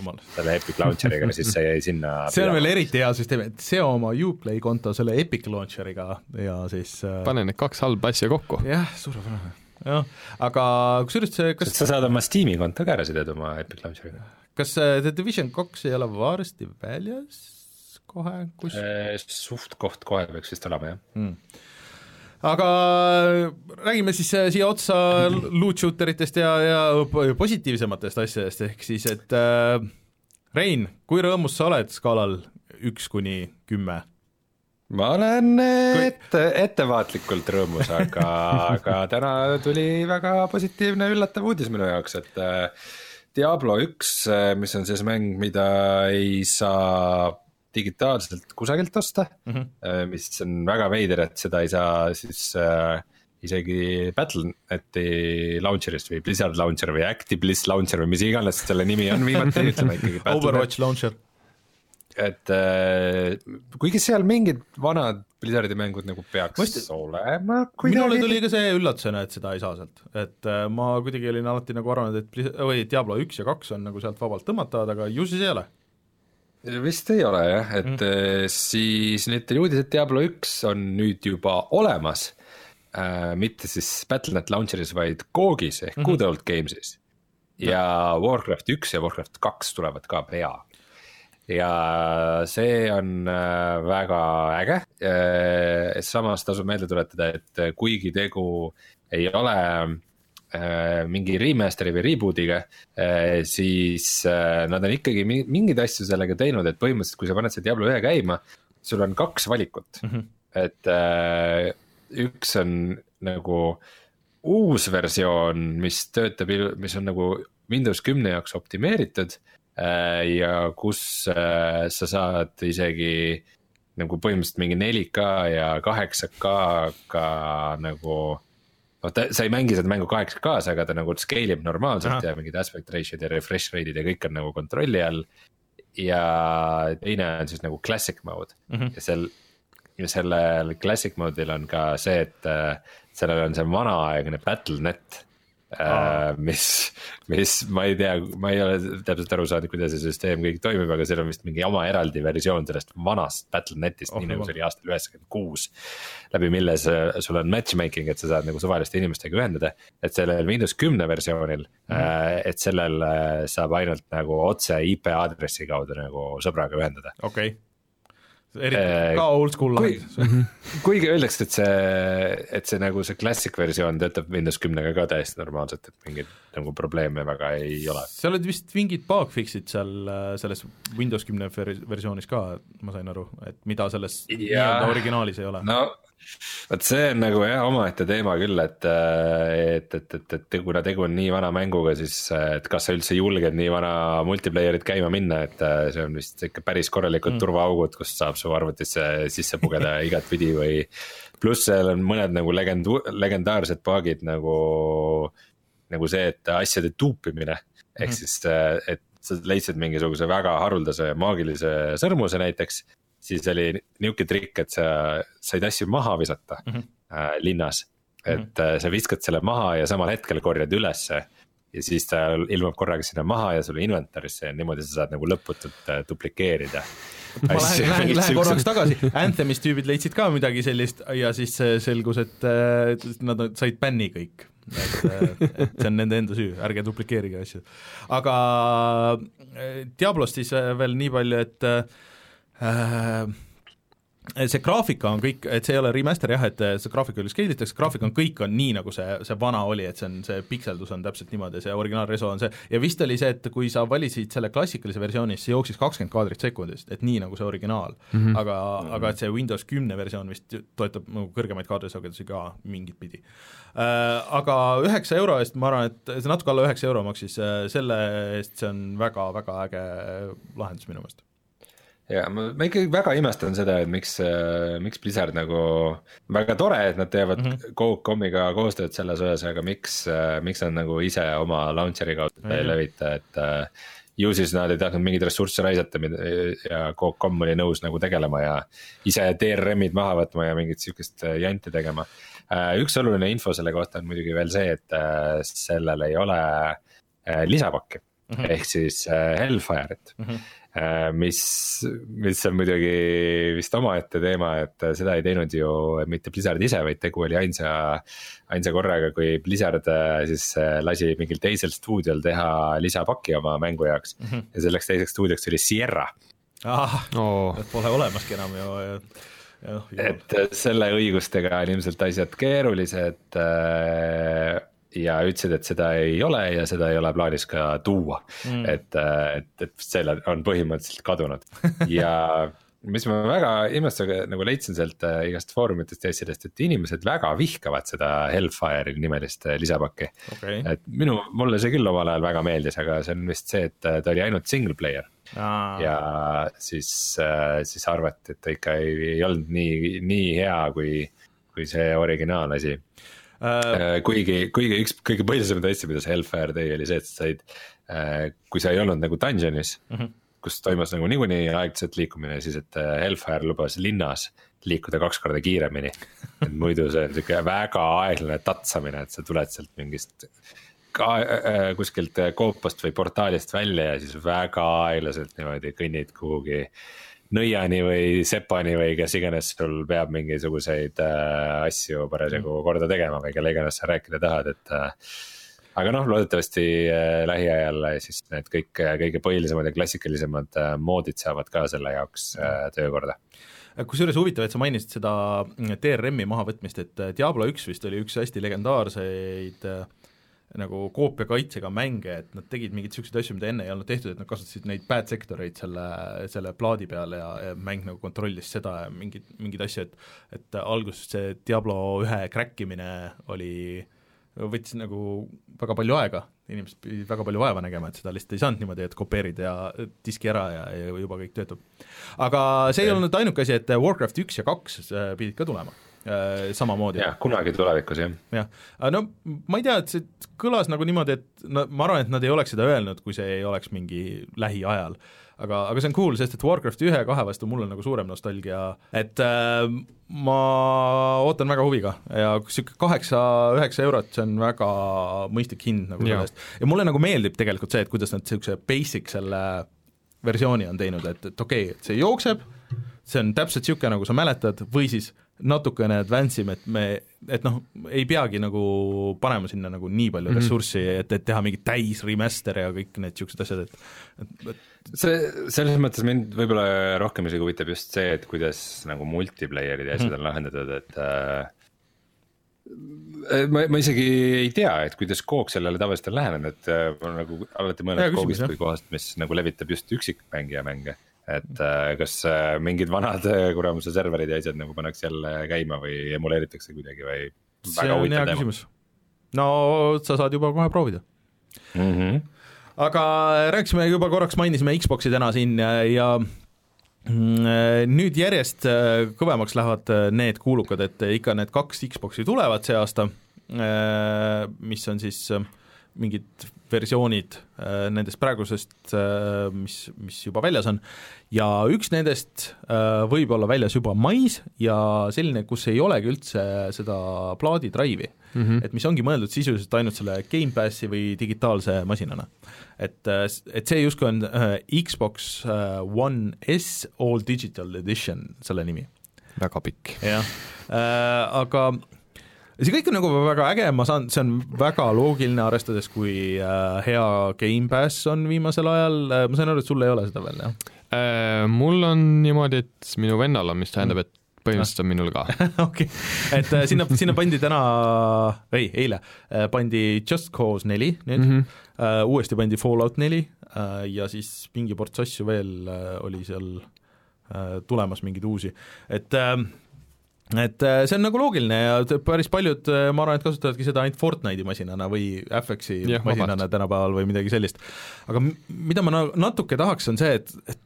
oh,, selle Epic Launcheriga, siis see jäi sinna. see on veel eriti hea süsteem, et seo oma Uplay konto selle Epic Launcheriga ja siis äh.... pane need kaks halba asja kokku. jah, suurepärane jah, aga kusjuures see kas sa saad oma Steam'i konto ka ära sideda oma Epic Launcheriga? kas äh, The Division kaks ei ole varsti väljas? Kohe, kus? Äh, suht koht kohe peaks vist olema, jah mm aga räägime siis äh, siia otsa loot shooter itest ja, ja positiivsematest asjadest, ehk siis, et äh, Rein, kui rõõmus sa oled skaalal üks kuni kümme? ma olen ette, ettevaatlikult rõõmus, aga, aga täna tuli väga positiivne üllatav uudis minu jaoks, et äh, Diablo üks, mis on siis mäng, mida ei saa digitaalselt kusagilt osta mm, -hmm. mis on väga veider, et seda ei saa siis äh, isegi Battle.net'i launcher'ist või Blizzard launcher või ActiBliss launcher või mis iganes selle nimi on viimati, ütleme ikkagi. Overwatch launcher. et äh, kuigi seal mingid vanad Blizzardi mängud nagu peaks Mõist... olema kuidagi. minule tuli ka see üllatusena, et seda ei saa sealt, et äh, ma kuidagi olin alati nagu arvanud, et Blizz-, või Diablo üks ja kaks on nagu sealt vabalt tõmmatavad, aga ju siis ei ole vist ei ole jah, et mm. siis nüüd tuli uudis, et Diablo üks on nüüd juba olemas äh,. mitte siis Battle.net launcher'is, vaid GOG-is ehk mm -hmm. Good Old Games'is. ja Warcraft üks ja Warcraft kaks tulevad ka pea. ja see on äh, väga äge äh,, samas tasub meelde tuletada, et kuigi tegu ei ole Äh, mingi remaster'i või reboot'iga, äh, siis äh, nad on ikkagi mingeid asju sellega teinud, et põhimõtteliselt, kui sa paned selle Diablo ühe käima, sul on kaks valikut mm, -hmm. et üks on nagu uus versioon, mis töötab, mis on nagu Windows kümne jaoks optimeeritud ja kus sa saad isegi nagu põhimõtteliselt mingi 4K ja 8K-ga nagu noh, ta, sa ei mängi seda mängu kaheksa kaasa, aga ta nagu scale ib normaalselt Aha. ja mingid aspect ratio'd ja refresh rate'id ja kõik on nagu kontrolli all. ja teine on siis nagu classic mode mm -hmm. ja sel, ja sellel classic mode'il on ka see, et äh, sellel on see vanaaegne battle.net Äh, mis, mis ma ei tea, ma ei ole täpselt aru saanud, kuidas see süsteem kõik toimib, aga seal on vist mingi oma eraldi versioon sellest vanast Battle.net'ist oh,, nii nagu see oli aastal üheksakümmend kuus. läbi mille sul on matchmaking, et sa saad nagu suvaliste inimestega ühendada, et sellel Windows kümne versioonil mm, -hmm. et sellel äh, saab ainult nagu otse IP aadressi kaudu nagu sõbraga ühendada. okei okay eriti äh, ka oldschool lahend kui,. kuigi öeldakse, et see, et see nagu see classic versioon töötab Windows kümnega ka täiesti normaalselt, et mingeid nagu probleeme väga ei ole. seal olid vist mingid bugfix'id seal äh, selles Windows kümne versioonis ka, ma sain aru, et mida selles nii-öelda originaalis ei ole. no vot see on nagu jah, omaette teema küll, et, et, et, et, et kuna tegu on nii vana mänguga, siis et kas sa üldse julged nii vana multiplayer'it käima minna, et see on vist ikka päris korralikud mm. turvaaugud, kust saab su arvutisse sisse pugeda igatpidi või. pluss seal on mõned nagu legend-, legendaarsed bug'id nagu, nagu see, et asjade tuupimine mm. ehk siis, et sa leidsid mingisuguse väga haruldase maagilise sõrmuse näiteks siis oli nihuke trikk, et sa said asju maha visata mm -hmm. äh, linnas. et mm -hmm. sa viskad selle maha ja samal hetkel korjad ülesse. ja siis ta ilmub korraga sinna maha ja sulle inventarisse ja niimoodi sa saad nagu lõputult äh, duplikeerida ma lähen, lähen, lähen korraks tagasi, Anthemis tüübid leidsid ka midagi sellist ja siis selgus, et nad said bänni kõik. et, et see on nende enda süü, ärge duplikeerige asju. aga Diablost siis veel nii palju, et äh, see graafika on kõik, et see ei ole remaster jah, et see graafika üle scale itakse, graafika on kõik on nii, nagu see, see vana oli, et see on, see pikseldus on täpselt niimoodi, see originaalreso on see, ja vist oli see, et kui sa valisid selle klassikalise versiooni, siis see jooksis kakskümmend kaadrit sekundist, et nii nagu see originaal mm. -hmm. aga mm, -hmm. aga et see Windows kümne versioon vist toetab nagu kõrgemaid kaadrisagedusi ka mingit pidi äh,. Aga üheksa euro eest ma arvan, et see natuke alla üheksa euro maksis äh,, selle eest see on väga-väga äge lahendus minu meelest ja ma, ma ikkagi väga imestan seda, et miks, äh, miks Blizzard nagu, väga tore, et nad teevad mm -hmm. Coop.com'iga koostööd selles osas, aga miks, äh, miks nad nagu ise oma launcher'i kaudu mm -hmm. ei levita, et äh, ju siis nad ei tahtnud mingeid ressursse raisata ja Coop.com oli nõus nagu tegelema ja ise DRM-id maha võtma ja mingit sihukest janti tegema. üks oluline info selle kohta on muidugi veel see, et sellel ei ole lisapakki mm -hmm. ehk siis Hellfire'it mm. -hmm Äh, mis, mis on muidugi vist omaette teema, et seda ei teinud ju mitte Blizzard ise, vaid tegu oli ainsa, ainsa korraga, kui Blizzard äh, siis äh, lasi mingil teisel stuudiol teha lisapaki oma mängu jaoks mm. -hmm. ja selleks teiseks stuudioks oli Sierra. ah oh., pole olemaski enam ju Ja, et selle õigustega on ilmselt asjad keerulised äh, ja ütlesid, et seda ei ole ja seda ei ole plaanis ka tuua. Mm.. et, et, et selle on põhimõtteliselt kadunud. Ja mis ma väga imestusega nagu leidsin sealt äh, igast foorumitest ja asjadest, et inimesed väga vihkavad seda Hellfire'i nimelist äh, lisapakki. Okay.. et minu, mulle see küll omal ajal väga meeldis, aga see on vist see, et äh, ta oli ainult single player. Aa. ja siis, siis arvati, et ta ikka ei, ei olnud nii, nii hea, kui, kui see originaalasi Uh, kuigi, kuigi üks kõige põhilisemaid asju, mida see Hellfire tegi, oli see, et sa said uh,, kui sa ei olnud nagu dungeon'is mm, -hmm. kus toimus nagu niikuinii aeglaselt liikumine, siis et Hellfire lubas linnas liikuda kaks korda kiiremini. et muidu see on sihuke väga aeglane tatsamine, et sa tuled sealt mingist ka äh, kuskilt koopast või portaalist välja ja siis väga aeglaselt niimoodi kõnnid kuhugi äh, nõiani või sepani või kes iganes sul peab mingisuguseid äh, asju parasjagu mm. korda tegema või kelle iganes sa rääkida tahad, et äh, aga noh, loodetavasti äh, lähiajal siis need kõik kõige põhilisemad ja klassikalisemad äh, moodid saavad ka selle jaoks äh, töökorda kusjuures huvitav, et sa mainisid seda DRM-i mahavõtmist, et Diablo üks vist oli üks hästi legendaarseid äh, nagu koopiakaitsega mänge, et nad tegid mingeid niisuguseid asju, mida enne ei olnud tehtud, et nad kasutasid neid bad sektoreid selle, selle plaadi peal ja, ja mäng nagu kontrollis seda ja mingeid, mingeid asju, et et alguses see Diablo ühe crack imine oli, võttis nagu väga palju aega, inimesed pidid väga palju vaeva nägema, et seda lihtsalt ei saanud niimoodi, et kopeerid ja diski ära ja, ja juba kõik töötab. aga see ei. olnud ainuke asi, et Warcraft üks ja kaks äh, pidid ka tulema samamoodi. jah, kunagi tulevikus jah. jah, aga no ma ei tea, et see kõlas nagu niimoodi, et no ma arvan, et nad ei oleks seda öelnud, kui see ei oleks mingi lähiajal. aga, aga see on cool, sest et Warcrafti ühe ja kahe vastu mul on nagu suurem nostalgia, et äh, ma ootan väga huviga ja niisugune kaheksa-üheksa eurot, see on väga mõistlik hind nagu selle eest. ja mulle nagu meeldib tegelikult see, et kuidas nad niisuguse basic selle versiooni on teinud, et, et okei okay,, et see jookseb, see on täpselt niisugune, nagu sa mäletad, või siis natukene advance ime, et me, et noh, ei peagi nagu panema sinna nagu nii palju mm -hmm. ressurssi, et, et teha mingit täis remaster ja kõik need niisugused asjad, et et, et see, selles mõttes mind võib-olla rohkem isegi huvitab just see, et kuidas nagu multiplayer'id ja asjad mm -hmm. on lahendatud, et äh, ma, ma isegi ei tea, et kuidas Coop sellele tavaliselt on lähenenud, et äh, ma nagu alati mõelnud Coopist kui kohast, mis nagu levitab just üksikmängija mänge et äh, kas äh, mingid vanad äh, kuramuse serverid ja asjad nagu pannakse jälle käima või emuleeritakse kuidagi või? see on hea küsimus. no sa saad juba kohe proovida mm. -hmm. aga rääkisime juba korraks, mainisime Xbox'i täna siin ja, ja mm, nüüd järjest kõvemaks lähevad need kuulukad, et ikka need kaks Xbox'i tulevad see aasta, mis on siis mingid versioonid äh, nendest praegusest, äh, mis, mis juba väljas on, ja üks nendest äh, võib olla väljas juba mais ja selline, kus ei olegi üldse seda plaadidrive'i mm, -hmm. et mis ongi mõeldud sisuliselt ainult selle Gamepassi või digitaalse masinana. et, et see justkui on Xbox One S All Digital Edition, selle nimi. väga pikk. jah, aga see kõik on nagu väga äge, ma saan, see on väga loogiline, arvestades, kui äh, hea Gamepass on viimasel ajal, äh, ma sain aru, et sul ei ole seda veel, jah? Äh, mul on niimoodi, et minu vennal on, mis tähendab, et põhimõtteliselt on minul ka. okei et äh, sinna, sinna pandi täna, ei, eile äh, pandi Just Cause neli nüüd mm, -hmm. uh, uuesti pandi Fallout neli uh, ja siis mingi ports asju veel uh, oli seal uh, tulemas, mingeid uusi, et uh, et see on nagu loogiline ja päris paljud, ma arvan, et kasutavadki seda ainult Fortnite'i masinana või FX-i masinana tänapäeval või midagi sellist. aga mida ma natuke tahaks, on see, et, et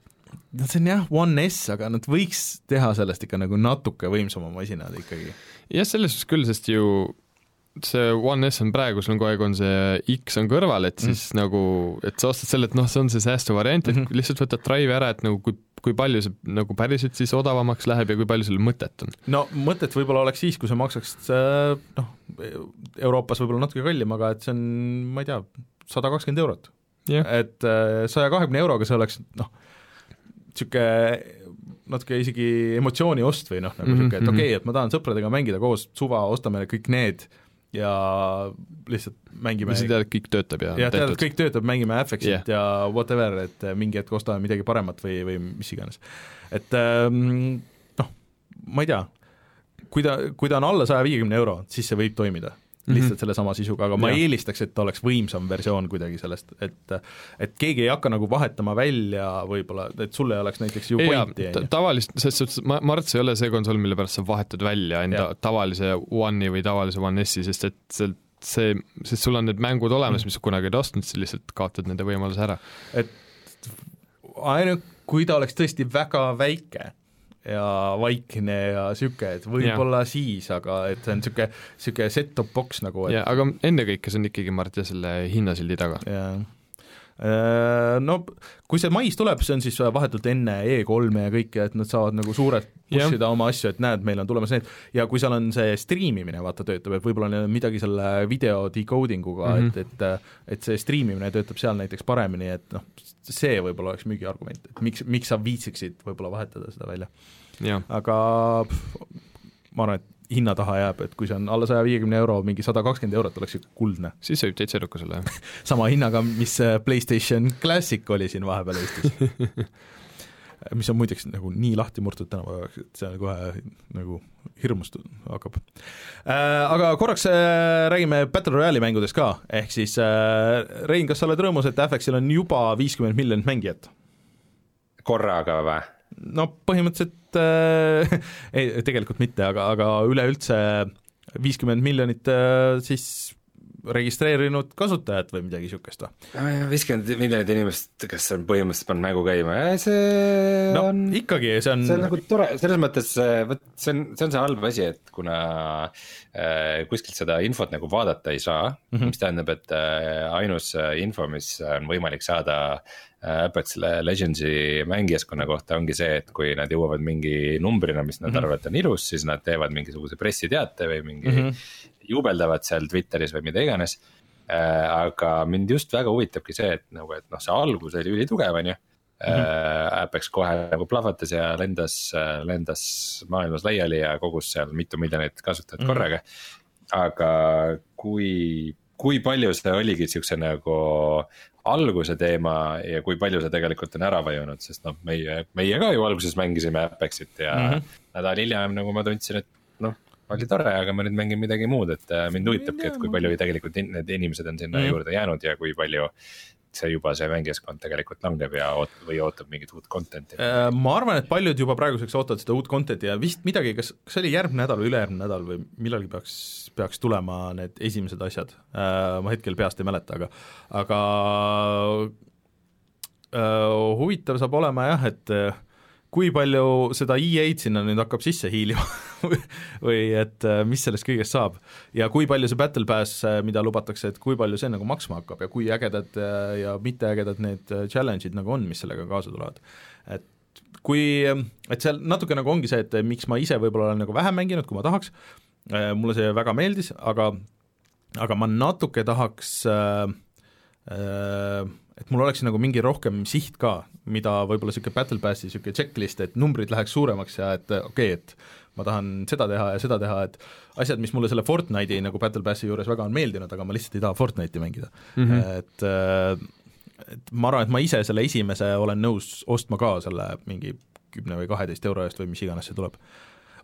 no see on jah, One S, aga nad võiks teha sellest ikka nagu natuke võimsama masinad ikkagi. jah, selles suhtes küll, sest ju see One S on praegu, sul on kogu aeg on see X on kõrval, et siis mm. nagu, et sa ostad selle, et noh, see on see säästuvariant, et mm -hmm. lihtsalt võtad Drive'i ära, et nagu kui, kui palju see nagu päriselt siis odavamaks läheb ja kui palju sellel mõtet on? no mõtet võib-olla oleks siis, kui see maksaks noh, Euroopas võib-olla natuke kallim, aga et see on, ma ei tea, sada kakskümmend eurot yeah.. et äh, saja kahekümne euroga see oleks noh, niisugune natuke isegi emotsiooni ost või noh, nagu niisugune mm -hmm., et okei okay,, et ma tahan sõpradega mängida koos suva, ostame kõik need ja lihtsalt mängime sa tead, et kõik töötab ja jah, tead, et kõik töötab, mängime FX-it yeah. ja whatever, et mingi hetk ostame midagi paremat või, või mis iganes. et ähm, noh, ma ei tea, kui ta, kui ta on alla saja viiekümne euro, siis see võib toimida. Lihtsalt mm -hmm. sellesama sisuga, aga ma ja. eelistaks, et ta oleks võimsam versioon kuidagi sellest, et et keegi ei hakka nagu vahetama välja võib-olla, et sul ei oleks näiteks ju pointi, on ju. tavalist, selles suhtes ma, Marts ei ole see konsool, mille pärast sa vahetad välja enda ja. tavalise One'i või tavalise One S-i, sest et see see, sest sul on need mängud olemas mm., mis sa kunagi ei ostnud, sa lihtsalt kaotad nende võimaluse ära. et ainult kui ta oleks tõesti väga väike ja vaikne ja niisugune, et võib-olla ja. siis, aga et see on niisugune, niisugune set-top box nagu et.... jaa, aga ennekõike see on ikkagi, Mart, jah, selle hinnasildi taga. Äh, no kui see mais tuleb, see on siis vahetult enne E3-e ja kõike, et nad saavad nagu suurelt push ida oma asju, et näed, meil on tulemas need, ja kui seal on see striimimine, vaata, töötab, et võib-olla on midagi selle video decoding uga mm, -hmm. et, et et see striimimine töötab seal näiteks paremini, et noh, see võib-olla oleks müügiargument, et miks, miks sa viitsiksid võib-olla vahetada seda välja. aga pff, ma arvan, et hinna taha jääb, et kui see on alla saja viiekümne euro, mingi sada kakskümmend eurot oleks ju kuldne. siis see võib täitsa edukas olla, jah. sama hinnaga, mis PlayStation Classic oli siin vahepeal Eestis mis on muideks nagu nii lahti murtud tänapäevaks, et see kohe nagu hirmust hakkab äh,. Aga korraks äh, räägime Battle Royale'i mängudest ka, ehk siis äh, Rein, kas sa oled rõõmus, et FX-il on juba viiskümmend miljonit mängijat? korraga või? no põhimõtteliselt äh, ei, tegelikult mitte, aga, aga üleüldse viiskümmend miljonit äh, siis registreerinud kasutajat või midagi niisugust või? viiskümmend miljonit inimest, kes on põhimõtteliselt pannud mängu käima, see no, on ikkagi, see on see on nagu tore, selles mõttes, vot see on, see on see halb asi, et kuna äh, kuskilt seda infot nagu vaadata ei saa mm, -hmm. mis tähendab, et äh, ainus äh, info, mis on võimalik saada äh, Apex Legendsi mängijaskonna kohta ongi see, et kui nad jõuavad mingi numbrina, mis nad mm -hmm. arvavad on ilus, siis nad teevad mingisuguse pressiteate või mingi mm -hmm juubeldavad seal Twitteris või mida iganes äh,. aga mind just väga huvitabki see, et nagu, et noh, see algus oli ülitugev, on ju. Apex kohe nagu plahvatas ja lendas, lendas maailmas laiali ja kogus seal mitu miljonit kasutajat mm -hmm. korraga. aga kui, kui palju see oligi siukse nagu alguse teema ja kui palju see tegelikult on ära vajunud, sest noh, meie, meie ka ju alguses mängisime Apexit ja mm -hmm. nädal hiljem nagu ma tundsin, et oli tore, aga ma nüüd mängin midagi muud, et äh, mind huvitabki, et kui palju tegelikult in, need inimesed on sinna mm. juurde jäänud ja kui palju see juba see mängijaskond tegelikult langeb ja oot- või ootab mingit uut content'i? Äh, ma arvan, et paljud juba praeguseks ootavad seda uut content'i ja vist midagi, kas, kas see oli järgmine nädal või ülejärgmine nädal või millalgi peaks, peaks tulema need esimesed asjad, äh, ma hetkel peast ei mäleta, aga aga uh, huvitav saab olema jah, et kui palju seda EA-d sinna nüüd hakkab sisse hiilima või et äh, mis sellest kõigest saab ja kui palju see Battle Pass, äh, mida lubatakse, et kui palju see nagu maksma hakkab ja kui ägedad äh, ja mitteägedad need challenge'id nagu on, mis sellega kaasa tulevad. et kui, et seal natuke nagu ongi see, et miks ma ise võib-olla olen nagu vähem mänginud, kui ma tahaks, mulle see väga meeldis, aga aga ma natuke tahaks äh, äh, et mul oleks nagu mingi rohkem siht ka, mida võib-olla niisugune Battle Passi niisugune checklist, et numbrid läheks suuremaks ja et okei okay,, et ma tahan seda teha ja seda teha, et asjad, mis mulle selle Fortnite'i nagu Battle Passi juures väga on meeldinud, aga ma lihtsalt ei taha Fortnite'i mängida mm. -hmm. et et ma arvan, et ma ise selle esimese olen nõus ostma ka selle mingi kümne või kaheteist euro eest või mis iganes see tuleb.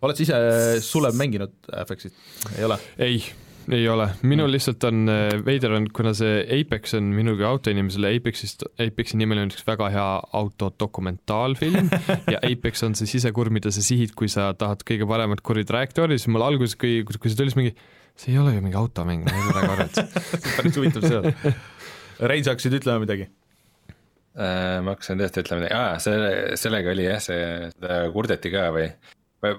oled sa ise, Sulev, mänginud FX-it, ei ole? ei, ei ole, minul lihtsalt on äh, veider on, kuna see Apex on minugi autoinimesele Apexist, Apexi nimel on üks väga hea autodokumentaalfilm ja Apex on see sisekurv, mida sa sihid, kui sa tahad kõige paremat kurvitrajektoori, siis mul alguses, kui, kui see tuli, siis mingi see ei ole ju mingi automäng, ma ei ole väga arvanud on päris huvitav see. Rein, sa hakkasid ütlema midagi? Äh, ma hakkasin tõesti ütlema midagi, aa, selle, sellega oli jah, see, seda kurdeti ka või?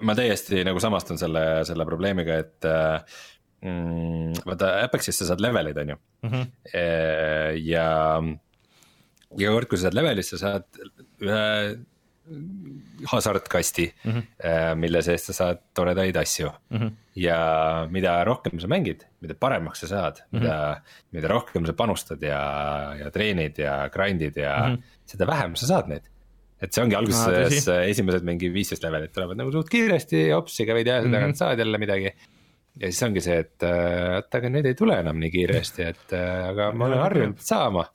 ma täiesti nagu samastun selle, selle probleemiga, et äh, mm, vaata Apexis sa saad levelid, on ju mm. -hmm. ja iga kord, kui sa saad levelist, sa saad ühe hasartkasti mm, -hmm. mille seest sa saad toredaid asju mm. -hmm. ja mida rohkem sa mängid, mida paremaks sa saad mm, -hmm. mida, mida rohkem sa panustad ja, ja treenid ja grind'id ja mm -hmm. seda vähem sa saad neid et see ongi alguses ah, esimesed mingi viisteist levelit tulevad nagu suht kiiresti, hopsi käid ja tagant mm -hmm. saad jälle midagi ja siis ongi see, et äh, oota, aga need ei tule enam nii kiiresti, et äh, aga ma olen harjunud saama.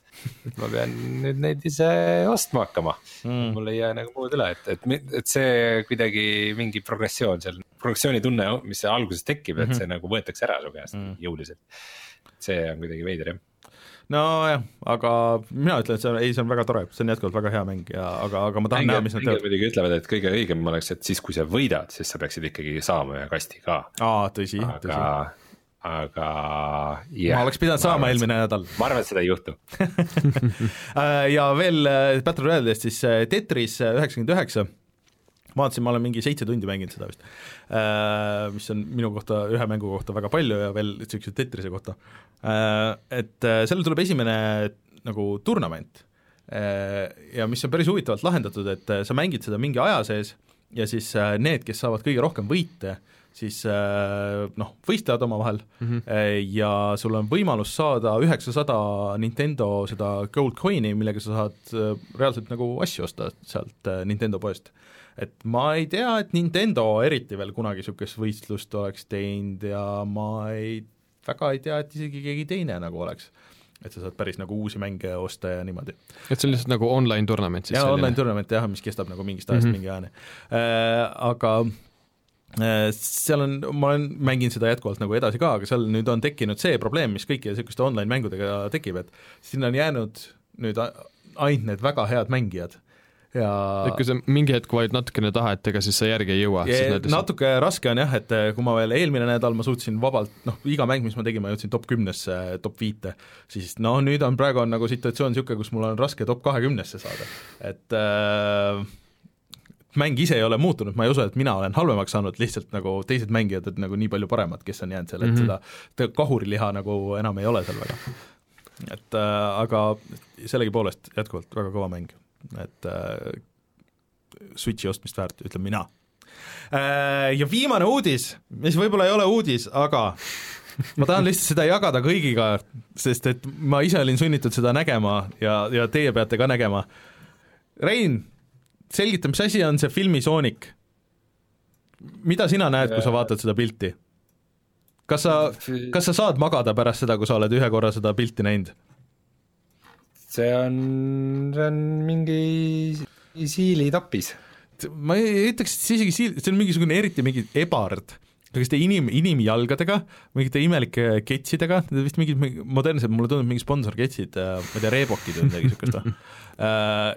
ma pean nüüd neid ise ostma hakkama mm., mul ei jää nagu muud üle, et, et, et see kuidagi mingi progressioon seal, progressiooni tunne, mis alguses tekib, et mhm. see nagu võetakse ära su käest mm. jõuliselt. see on kuidagi veider jah nojah, aga mina ütlen, et see on, ei, see on väga tore, see on jätkuvalt väga hea mäng ja aga, aga ma tahan Mängijad, näha, mis nad teevad. muidugi ütlevad, et kõige õigem oleks, et siis, kui sa võidad, siis sa peaksid ikkagi saama ühe kasti ka. aa, tõsi, tõsi aga yeah, ma oleks pidanud saama eelmine nädal. ma arvan, et seda ei juhtu ja veel äh, Battle Royale'ist siis äh, Tetris äh, üheksakümmend üheksa ma vaatasin, ma olen mingi seitse tundi mänginud seda vist, äh, mis on minu kohta, ühe mängu kohta väga palju ja veel niisuguse Tetrise kohta. Äh, et äh, sellel tuleb esimene nagu turnament ja mis on päris huvitavalt lahendatud, et sa mängid seda mingi aja sees ja siis need, kes saavad kõige rohkem võite, siis noh, võistlevad omavahel mm -hmm. ja sul on võimalus saada üheksasada Nintendo seda gold coin'i, millega sa saad reaalselt nagu asju osta sealt Nintendo poest et ma ei tea, et Nintendo eriti veel kunagi niisugust võistlust oleks teinud ja ma ei, väga ei tea, et isegi keegi teine nagu oleks et sa saad päris nagu uusi mänge osta ja niimoodi. et see on lihtsalt nagu online tournament siis? jaa, online tournament jah, mis kestab nagu mingist ajast mm -hmm. mingi ajani äh,. Aga äh, seal on, ma olen, mängin seda jätkuvalt nagu edasi ka, aga seal nüüd on tekkinud see probleem, mis kõikide niisuguste online mängudega tekib, et sinna on jäänud nüüd ainult need väga head mängijad ja et kui sa mingi hetk valid natukene taha, et ega siis sa järgi ei jõua? natuke raske on jah, et eh, kui ma veel eelmine nädal ma suutsin vabalt, noh, iga mäng, mis ma tegin, ma jõudsin top kümnesse, top viite, siis noh, nüüd on, praegu on nagu situatsioon niisugune, kus mul on raske top kahekümnesse saada, et äh, mäng ise ei ole muutunud, ma ei usu, et mina olen halvemaks saanud, lihtsalt nagu teised mängijad on nagu nii palju paremad, kes on jäänud seal, et mm -hmm. seda kahuriliha nagu enam ei ole seal väga. et äh, aga sellegipoolest jätkuvalt väga kõva mäng et äh, Switchi ostmist väärt, ütlen mina äh,. Ja viimane uudis, mis võib-olla ei ole uudis, aga ma tahan lihtsalt seda jagada kõigiga, sest et ma ise olin sunnitud seda nägema ja, ja teie peate ka nägema. Rein, selgita, mis asi on see filmi Sonic? mida sina näed, kui sa vaatad seda pilti? kas sa, kas sa saad magada pärast seda, kui sa oled ühe korra seda pilti näinud? see on, see on mingi siilitapis. ma ei ütleks, et see isegi siil, see on mingisugune eriti mingi ebard selliste inim, inimjalgadega, mingite imelike ketsidega, need vist mingid modernsed, mulle tundub mingi sponsorketsid, äh, ma ei tea, Reebokid või midagi niisugust või äh,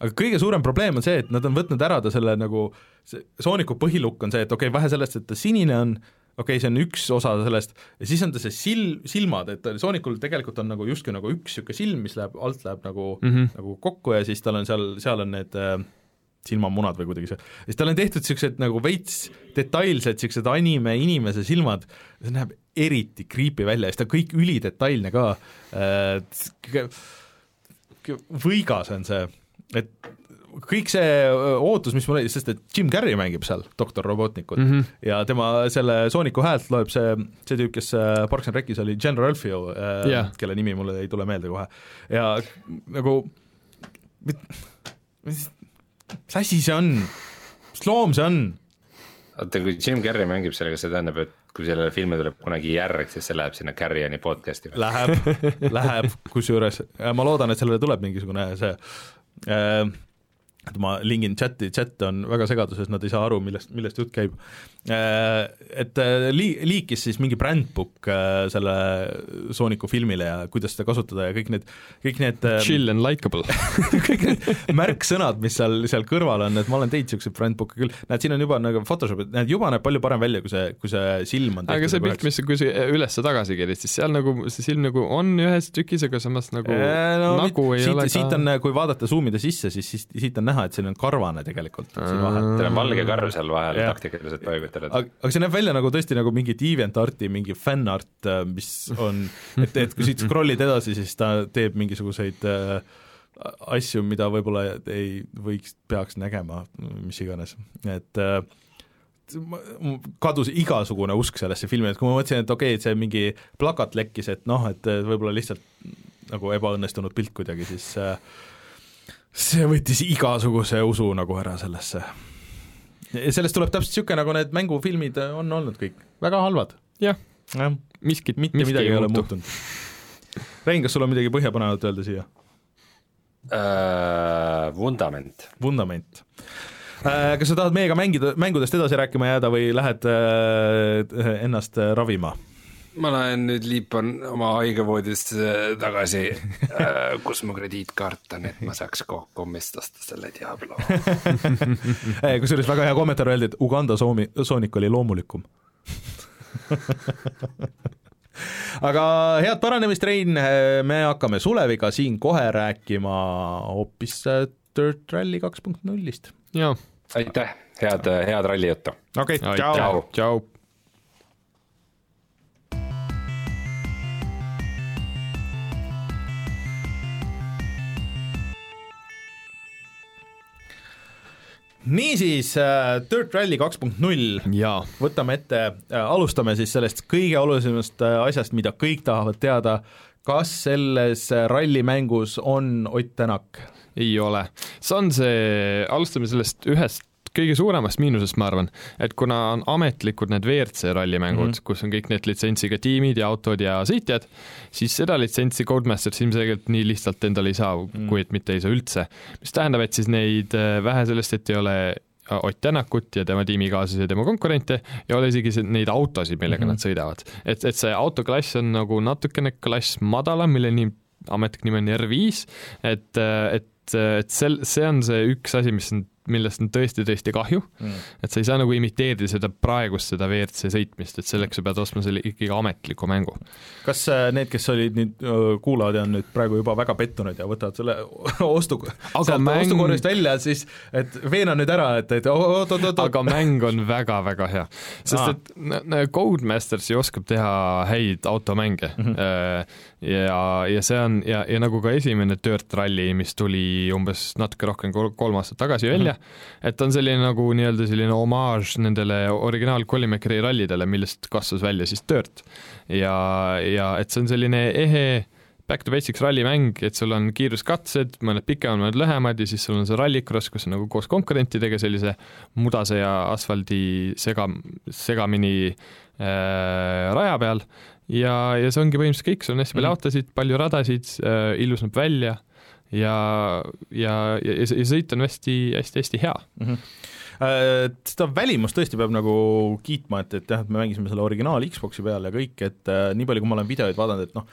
aga kõige suurem probleem on see, et nad on võtnud ära ta selle nagu, see Sooniku põhilukk on see, et okei okay,, vähe sellest, et ta sinine on, okei okay,, see on üks osa sellest, ja siis on ta see sil-, silmad, et Soonikul tegelikult on nagu justkui nagu üks niisugune silm, mis läheb, alt läheb nagu mm, -hmm. nagu kokku ja siis tal on seal, seal on need äh, silmamunad või kuidagi see, siis tal on tehtud niisugused nagu veits detailsed niisugused anime inimese silmad, see näeb eriti creepy välja ja siis ta kõik ülidetailne ka äh,, võigas on see, et kõik see ootus, mis mul oli, sest et Jim Carrey mängib seal doktor Robotnikut mm -hmm. ja tema selle Sooniku häält loeb see, see tüüp, kes Parks and Rec'is oli, General Alfio äh, yeah., kelle nimi mulle ei tule meelde kohe, ja nagu mis, mis asi see on, mis loom see on? oota, kui Jim Carrey mängib sellega, see tähendab, et kui sellele filmile tuleb kunagi järg, siis see läheb sinna Carrioni podcast'i. Läheb, läheb, kusjuures ma loodan, et sellele tuleb mingisugune see äh, Um, et ma lingin chati, chat on väga segaduses, nad ei saa aru, millest, millest jutt käib. Äh, et äh, lii-, liikis siis mingi brändbook äh, selle Sooniku filmile ja kuidas seda kasutada ja kõik need, kõik need chill and likeable kõik need märksõnad, mis seal, seal kõrval on, et ma olen teinud niisuguseid brändbook'e küll, näed, siin on juba nagu Photoshop, näed, juba näeb palju parem välja, kui see, kui see silm on aga see pilt, mis kui sa üles-tagasi kerid, siis seal nagu see silm nagu on ühes tükis, aga samas nagu no, nagu ei siit, ole siit on, kui vaadata zoom ida sisse, siis, siis siit on näha, et siin on karvane tegelikult siin vahel. teil on valge karv seal vahel taktikaliselt paigutatud. aga, aga see näeb välja nagu tõesti nagu mingi DeviantArti mingi fännart, mis on, et, et kui siit scroll'id edasi, siis ta teeb mingisuguseid äh, asju, mida võib-olla ei võiks, peaks nägema, mis iganes, et äh, kadus igasugune usk sellesse filmi, et kui ma mõtlesin, et okei okay,, et see mingi plakat lekkis, et noh, et võib-olla lihtsalt nagu ebaõnnestunud pilt kuidagi, siis äh, see võttis igasuguse usu nagu ära sellesse. sellest tuleb täpselt niisugune, nagu need mängufilmid on olnud kõik, väga halvad. jah ja., miskit, mitte miski midagi ei ole muutunud. Rein, kas sul on midagi põhjapanevat öelda siia uh,? Vundament. vundament uh,. Kas sa tahad meiega mängida, mängudest edasi rääkima jääda või lähed uh, ennast ravima? Ma lähen nüüd liipan oma haigevoodisse tagasi äh, kus mu krediitkaart on, et ma saaks kommist osta selle Diablo kusjuures väga hea kommentaar öeldi, et Uganda soomi, soonik oli loomulikum aga head paranemist, Rein, me hakkame Suleviga siin kohe rääkima hoopis Dirt Rally kaks punkt nullist. aitäh, head, head ralli juttu! okei okay,, tšau! tšau! Niisiis äh,, Dirt Rally kaks punkt null, võtame ette äh,, alustame siis sellest kõige olulisemast äh, asjast, mida kõik tahavad teada, kas selles äh, rallimängus on Ott Tänak? ei ole, see on see, alustame sellest ühest kõige suuremast miinusest, ma arvan, et kuna on ametlikud need WRC rallimängud mm, -hmm. kus on kõik need litsentsiga tiimid ja autod ja sõitjad, siis seda litsentsi Codemasters ilmselgelt nii lihtsalt endale ei saa mm, -hmm. kui et mitte ei saa üldse. mis tähendab, et siis neid, äh, vähe sellest, et ei ole Ott Tänakut ja tema tiimikaaslasi ja tema konkurente ei ole isegi neid autosid, millega mm -hmm. nad sõidavad. et, et see autoklass on nagu natukene klass madalam, mille nimi, ametlik nimi on R5, et, et et sel-, see on see üks asi, mis on millest on tõesti-tõesti kahju mm., et sa ei saa nagu imiteerida seda praegust, seda WRC sõitmist, et selleks sa pead ostma selle ikkagi ametliku mängu. kas äh, need, kes olid nüüd, kuulajad on nüüd praegu juba väga pettunud ja võtavad selle ostu, sealt mäng... ostukorvist välja, siis et veena nüüd ära, et, et oot-oot-oot. aga mäng on väga-väga hea, sest ah. et Codemasters ju oskab teha häid automänge mm. -hmm. ja, ja see on ja, ja nagu ka esimene Dirt Rally, mis tuli umbes natuke rohkem kui kolm aastat tagasi välja mm, -hmm. Et on selline nagu nii-öelda selline omaaž nendele originaal Collimakeri rallidele, millest kasvas välja siis Dirt. ja, ja et see on selline ehe back to basics rallimäng, et sul on kiiruskatsed, mõned pikemad, mõned lühemad ja siis sul on see rallycross, kus on nagu koos konkurentidega sellise mudase ja asfaldi sega, segamini äh, raja peal. Ja, ja see ongi põhimõtteliselt kõik, sul on hästi palju mm autosid, palju radasid äh,, ilus näeb välja ja, ja, ja, ja sõit on hästi-hästi-hästi hea mm. -hmm seda välimust tõesti peab nagu kiitma, et, et jah, et me mängisime selle originaal Xbox'i peal ja kõik, et äh, nii palju, kui ma olen videoid vaadanud, et noh,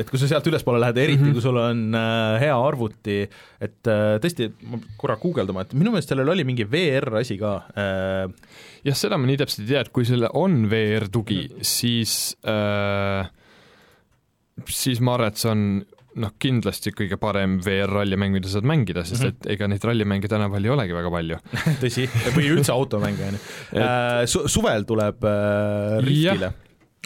et kui sa sealt ülespoole lähed, eriti mm -hmm. kui sul on äh, hea arvuti, et äh, tõesti, ma korra guugeldama, et minu meelest sellel oli mingi VR asi ka äh,. jah, seda ma nii täpselt ei tea, et kui sellel on VR tugi -hmm. siis äh, siis ma arvan, et see on noh, kindlasti kõige parem VR-rallimäng, mida saad mängida, sest mhm. et ega neid rallimänge tänapäeval ei olegi väga palju tõsi, või üldse automänge, on ju. Äh, su-, suvel tuleb äh, Riftile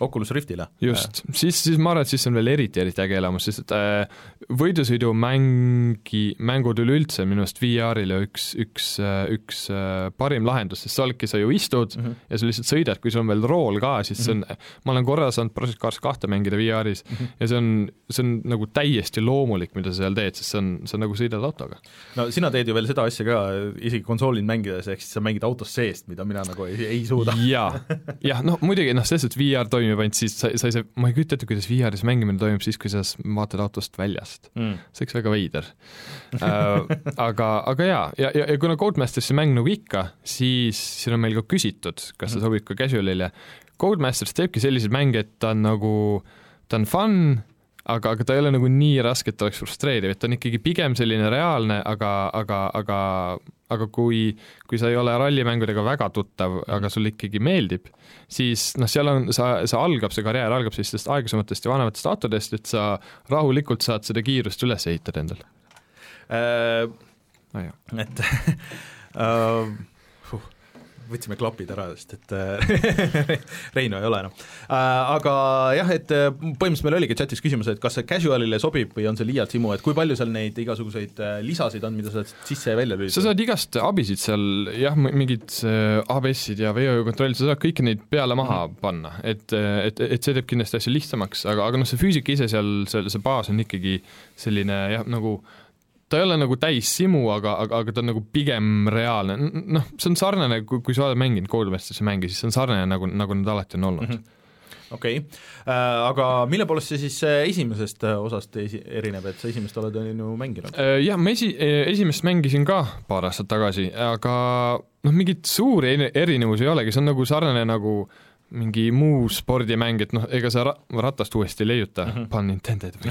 Oculus Riftile. just, siis, siis ma arvan, et siis on veel eriti, eriti äge elamus, sest et äh, võidusõidumängi, mängud üleüldse on minu arust VR-ile üks, üks, üks äh, parim lahendus, sest sa oledki, sa ju istud mm -hmm. ja sa lihtsalt sõidad, kui sul on veel rool ka, siis see on mm, -hmm. ma olen korra saanud Project Cars kahte mängida VR-is mm -hmm. ja see on, see on nagu täiesti loomulik, mida sa seal teed, sest see on, sa nagu sõidad autoga. no sina teed ju veel seda asja ka, isegi konsoolil mängides, ehk siis sa mängid autos seest, mida mina nagu ei, ei suuda. jaa, jah, noh muidugi noh, selles suhtes VR toimib toimib ainult siis, sa, sa ei saa, ma ei kujuta ette, kuidas VR-is mängimine toimub siis, kui sa vaatad autost väljast mm.. see oleks väga veider äh, aga, aga jaa, ja, ja, ja kuna Codemastersi mäng nagu ikka, siis siin on meil ka küsitud, kas see mm. sobib ka casual'ile. Codemasters teebki selliseid mänge, et ta on nagu, ta on fun, aga, aga ta ei ole nagu nii raske, et ta oleks frustreeriv, et ta on ikkagi pigem selline reaalne, aga, aga, aga, aga kui, kui sa ei ole rallimängudega väga tuttav, aga sulle ikkagi meeldib, siis noh, seal on, sa, sa algab, see karjäär algab sellistest aeglasematest ja vanematest autodest, et sa rahulikult saad seda kiirust üles ehitada endale äh,. Ah, et äh, võtsime klapid ära, sest et äh, Reino ei ole enam äh,. Aga jah, et äh, põhimõtteliselt meil oligi chatis küsimus, et kas see casual'ile sobib või on see liialt simu, et kui palju seal neid igasuguseid lisasid on, mida sa saad sisse ja välja lülitada? sa saad igast abisid seal, jah, mingid ABS-id ja veokontrollid, sa saad kõiki neid peale maha mm -hmm. panna, et, et, et see teeb kindlasti asju lihtsamaks, aga, aga noh, see füüsika ise seal, see, see baas on ikkagi selline jah, nagu ta ei ole nagu täis simu, aga, aga, aga ta on nagu pigem reaalne, noh, see on sarnane, kui, kui sa oled mänginud Codemasteri mänge, siis see on sarnane, nagu, nagu nad alati on olnud mm. -hmm okei okay. äh,, aga mille poolest see siis äh, esimesest äh, osast esi-, erineb, et sa esimest oled ju mänginud? Äh, jah, ma esi-, esimest mängisin ka paar aastat tagasi, aga noh, mingeid suuri erinevusi ei olegi, see on nagu sarnane nagu äh, mingi muu spordimäng, et noh, ega sa ra ratast uuesti ei leiuta mm, -hmm. pun intended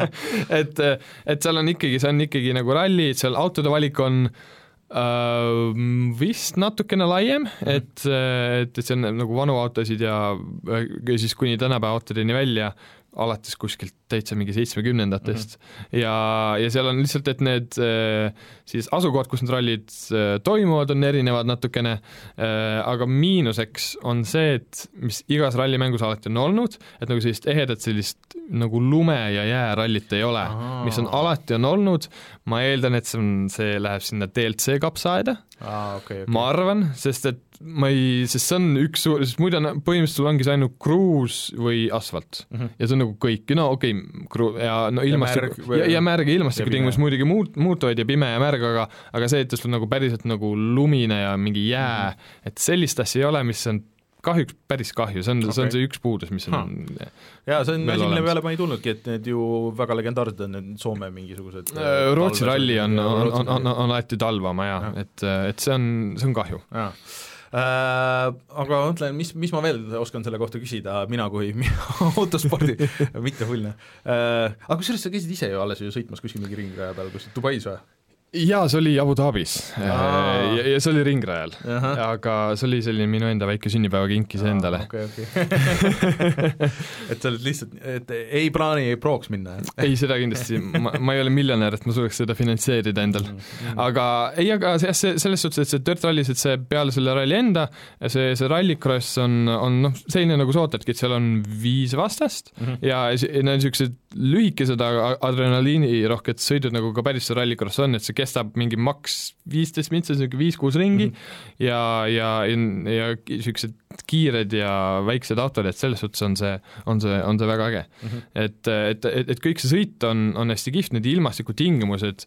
et, et seal on ikkagi, see on ikkagi nagu ralli, seal autode valik on äh, vist natukene laiem -hmm. et, et, et see on nagu vanu autosid ja, ja siis kuni tänapäeva autodeni välja, alates kuskilt täitsa mingi seitsmekümnendatest mm -hmm. ja, ja seal on lihtsalt, et need äh, siis asukohad, kus need rallid äh, toimuvad, on erinevad natukene, äh, aga miinuseks on see, et mis igas rallimängus alati on olnud, et nagu sellist ehedat sellist nagu lume- ja jäärallit ei ole, mis on alati on olnud, ma eeldan, et see on, see läheb sinna DLC kapsaaeda ah,, okay, okay. ma arvan, sest et ma ei, sest see on üks suur, sest muidu on, põhimõtteliselt sul ongi see ainult kruus või asfalt mm. -hmm. ja see on nagu kõik, no okei okay,, kru- ja no ilmastiku, ja, ja märg ja ilmastikutingimused muidugi muut-, muutuvad ja pime ja märg, aga aga see, et sul nagu päriselt nagu lumine ja mingi jää mm, -hmm. et sellist asja ei ole, mis on kahjuks päris kahju, see on okay., see on see üks puudus, mis on jaa, see on asi, mille peale ma ei tulnudki, et need ju väga legendaarsed on, need Soome mingisugused äh, Rootsi ralli on, on, on, on, on alati talvama jaa ja., et, et see on, see on kahju. Äh, aga mõtlen, mis, mis ma veel oskan selle kohta küsida, mina kui autospordi mittehullne äh,. aga kusjuures sa käisid ise ju alles ju sõitmas kuskil mingi ringraja peal, kus Dubais või? Jaa, see oli Abu Dhabis ja, ja see oli ringrajal, aga see oli selline minu enda väike sünnipäevakink iseendale. okei, okei. et sa oled lihtsalt, et ei plaani proks minna? ei, seda kindlasti, ma, ma ei ole miljonär, et ma suudaks seda finantseerida endal mm. -hmm. aga ei, aga jah, see selles suhtes, et see Dirt Rallis, et see peale selle ralli enda, see, see rallycross on, on noh, selline, nagu sa ootadki, et seal on viis vastast mm -hmm. ja need on niisugused lühikesed, aga adrenaliinirohked sõidud, nagu ka päris see rallycross on, et see kestab mingi maks viisteist mintsa, niisugune viis-kuus ringi mm -hmm. ja, ja, ja niisugused kiired ja väiksed autod, et selles suhtes on see, on see, on see väga äge mm. -hmm. et, et, et, et kõik see sõit on, on hästi kihvt, need ilmastikutingimused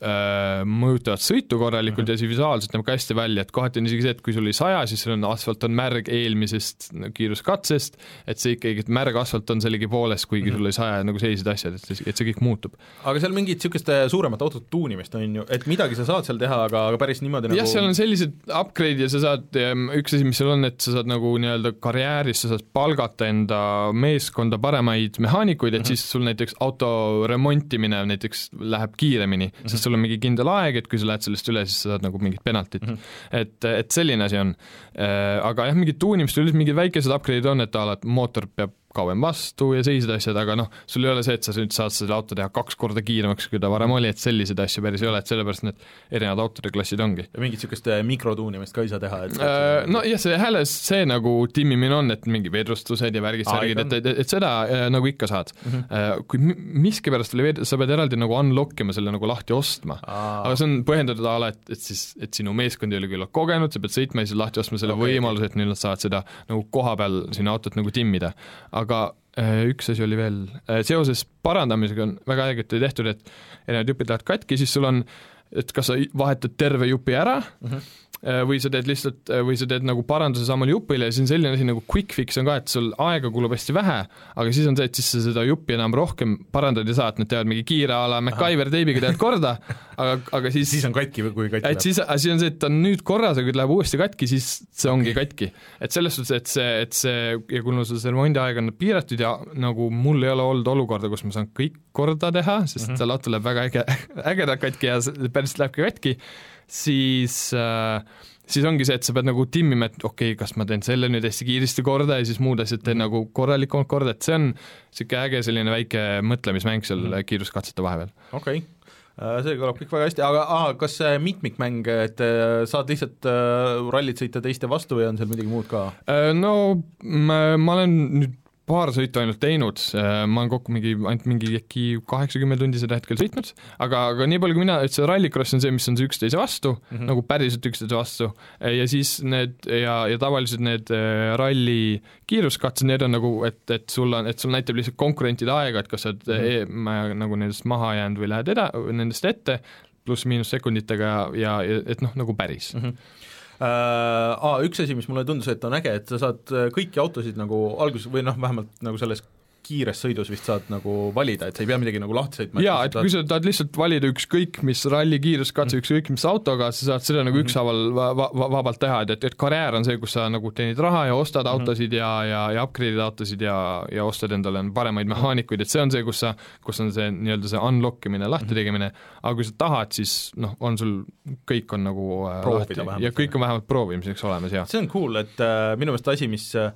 mõjutavad sõitu korralikult mm -hmm. ja see visuaalselt näeb ka hästi välja, et kohati on isegi see, et kui sul oli saja, siis sul on asfalt on märg eelmisest kiiruskatsest, et see ikkagi, et märg asfalt on sellegipoolest, kuigi mm -hmm. sul oli saja nagu sellised asjad, et see, et see kõik muutub. aga seal mingit niisugust äh, suuremat autode tuunimist on ju, et midagi sa saad seal teha, aga, aga päris niimoodi nagu jah, seal on sellised upgrade'id ja sa saad, üks asi, mis seal on, et sa saad nagu nii-öelda karjääris, sa saad palgata enda meeskonda paremaid mehaanikuid, et mm -hmm. siis sul näiteks auto remontimine näiteks läheb kiiremini mm, -hmm. sest sul on mingi kindel aeg, et kui sa lähed sellest üle, siis sa saad nagu mingit penaltit mm. -hmm. et, et selline asi on. Äh, aga jah, mingid tuunimist, üldiselt mingid väikesed upgrade'id on, et a la, et mootor peab kauem vastu ja sellised asjad, aga noh, sul ei ole see, et sa nüüd saad selle auto teha kaks korda kiiremaks, kui ta varem oli, et selliseid asju päris ei ole, et sellepärast need erinevad autode klassid ongi. ja mingit niisugust äh, mikrotuunimist ka ei saa teha, et äh, Nojah, see hääles, see nagu timmimine on, et mingi vedrustused ja värgid, särgid, et, et, et seda äh, nagu ikka saad mm. -hmm. kui miskipärast oli veed-, sa pead eraldi nagu unlock ima selle nagu lahti ostma. aga see on põhjendatud a la, et, et siis, et sinu meeskond ei ole küllalt kogenud, sa pead sõitma ja siis lahti ostma selle okay, võimaluse, et nüüd nad saavad seda nagu koha peal sinna autot nagu timmida aga äh, üks asi oli veel, äh, seoses parandamisega on väga õigesti tehtud, et erinevad jupid lähevad katki, siis sul on, et kas sa vahetad terve jupi ära mm, -hmm või sa teed lihtsalt, äh, või sa teed nagu paranduse samale jupile ja siis on selline asi nagu quick fix on ka, et sul aega kulub hästi vähe, aga siis on see, et siis sa seda juppi enam rohkem parandada ei saa, et nad teevad mingi kiire a la MacGyver teibiga teevad korda, aga, aga siis siis on katki või kui katki läheb. et siis, siis on see, et ta on nüüd korras, aga kui ta läheb uuesti katki, siis see ongi katki. et selles suhtes, et see, et see ja kuna sul see remondiaeg on piiratud ja nagu mul ei ole olnud olukorda, kus ma saan kõik korda teha, sest mm -hmm. seal auto läheb väga äge, ägedalt katki ja päriselt lähebki katki, siis äh, siis ongi see, et sa pead nagu timmima, et okei okay,, kas ma teen selle nüüd hästi kiiresti korda ja siis muud asjad teen mm. nagu korralikumalt korda, et see on niisugune äge selline väike mõtlemismäng seal mm. kiiruskatsete vahepeal. okei okay äh, see kõlab kõik väga hästi, aga aa, kas see mitmikmäng, et äh, saad lihtsalt äh, rallit sõita teiste vastu või on seal midagi muud ka? No ma, ma olen nüüd paar sõitu ainult teinud, äh, ma olen kokku mingi, ainult mingi äkki kaheksakümmend tundi seda hetkel sõitnud, aga, aga nii palju, kui mina, et see rallycross on see, mis on see üksteise vastu mm, -hmm. nagu päriselt üksteise vastu, ja siis need ja, ja tavaliselt need äh, ralli kiiruskatsed, need on nagu, et, et sul on, et sul näitab lihtsalt konkurentide aega, et kas sa oled mm -hmm. e, nagu nendest maha jäänud või lähed eda-, nendest ette, pluss-miinus sekunditega ja, ja et noh, nagu päris mm. -hmm äh,. Üks asi, mis mulle tundus, et on äge, et sa saad äh, kõiki autosid nagu alguses või noh, vähemalt nagu selles kiires sõidus vist saad nagu valida, et sa ei pea midagi nagu lahti sõitma. jaa, et kui sa tahad lihtsalt valida ükskõik mis ralli kiiruskatse mm., ükskõik mis autoga, sa saad seda nagu mm -hmm. ükshaaval va va vabalt teha, et, et, et karjäär on see, kus sa nagu teenid raha ja ostad mm -hmm. autosid ja, ja, ja upgrade'id autosid ja, ja ostad endale paremaid mehaanikuid, et see on see, kus sa, kus on see nii-öelda see unlock imine, lahti tegemine, aga kui sa tahad, siis noh, on sul, kõik on nagu äh, Proovida lahti ja kõik on vähemalt proovimiseks olemas, jah. see on cool, et äh, minu meelest asi, mis Äh,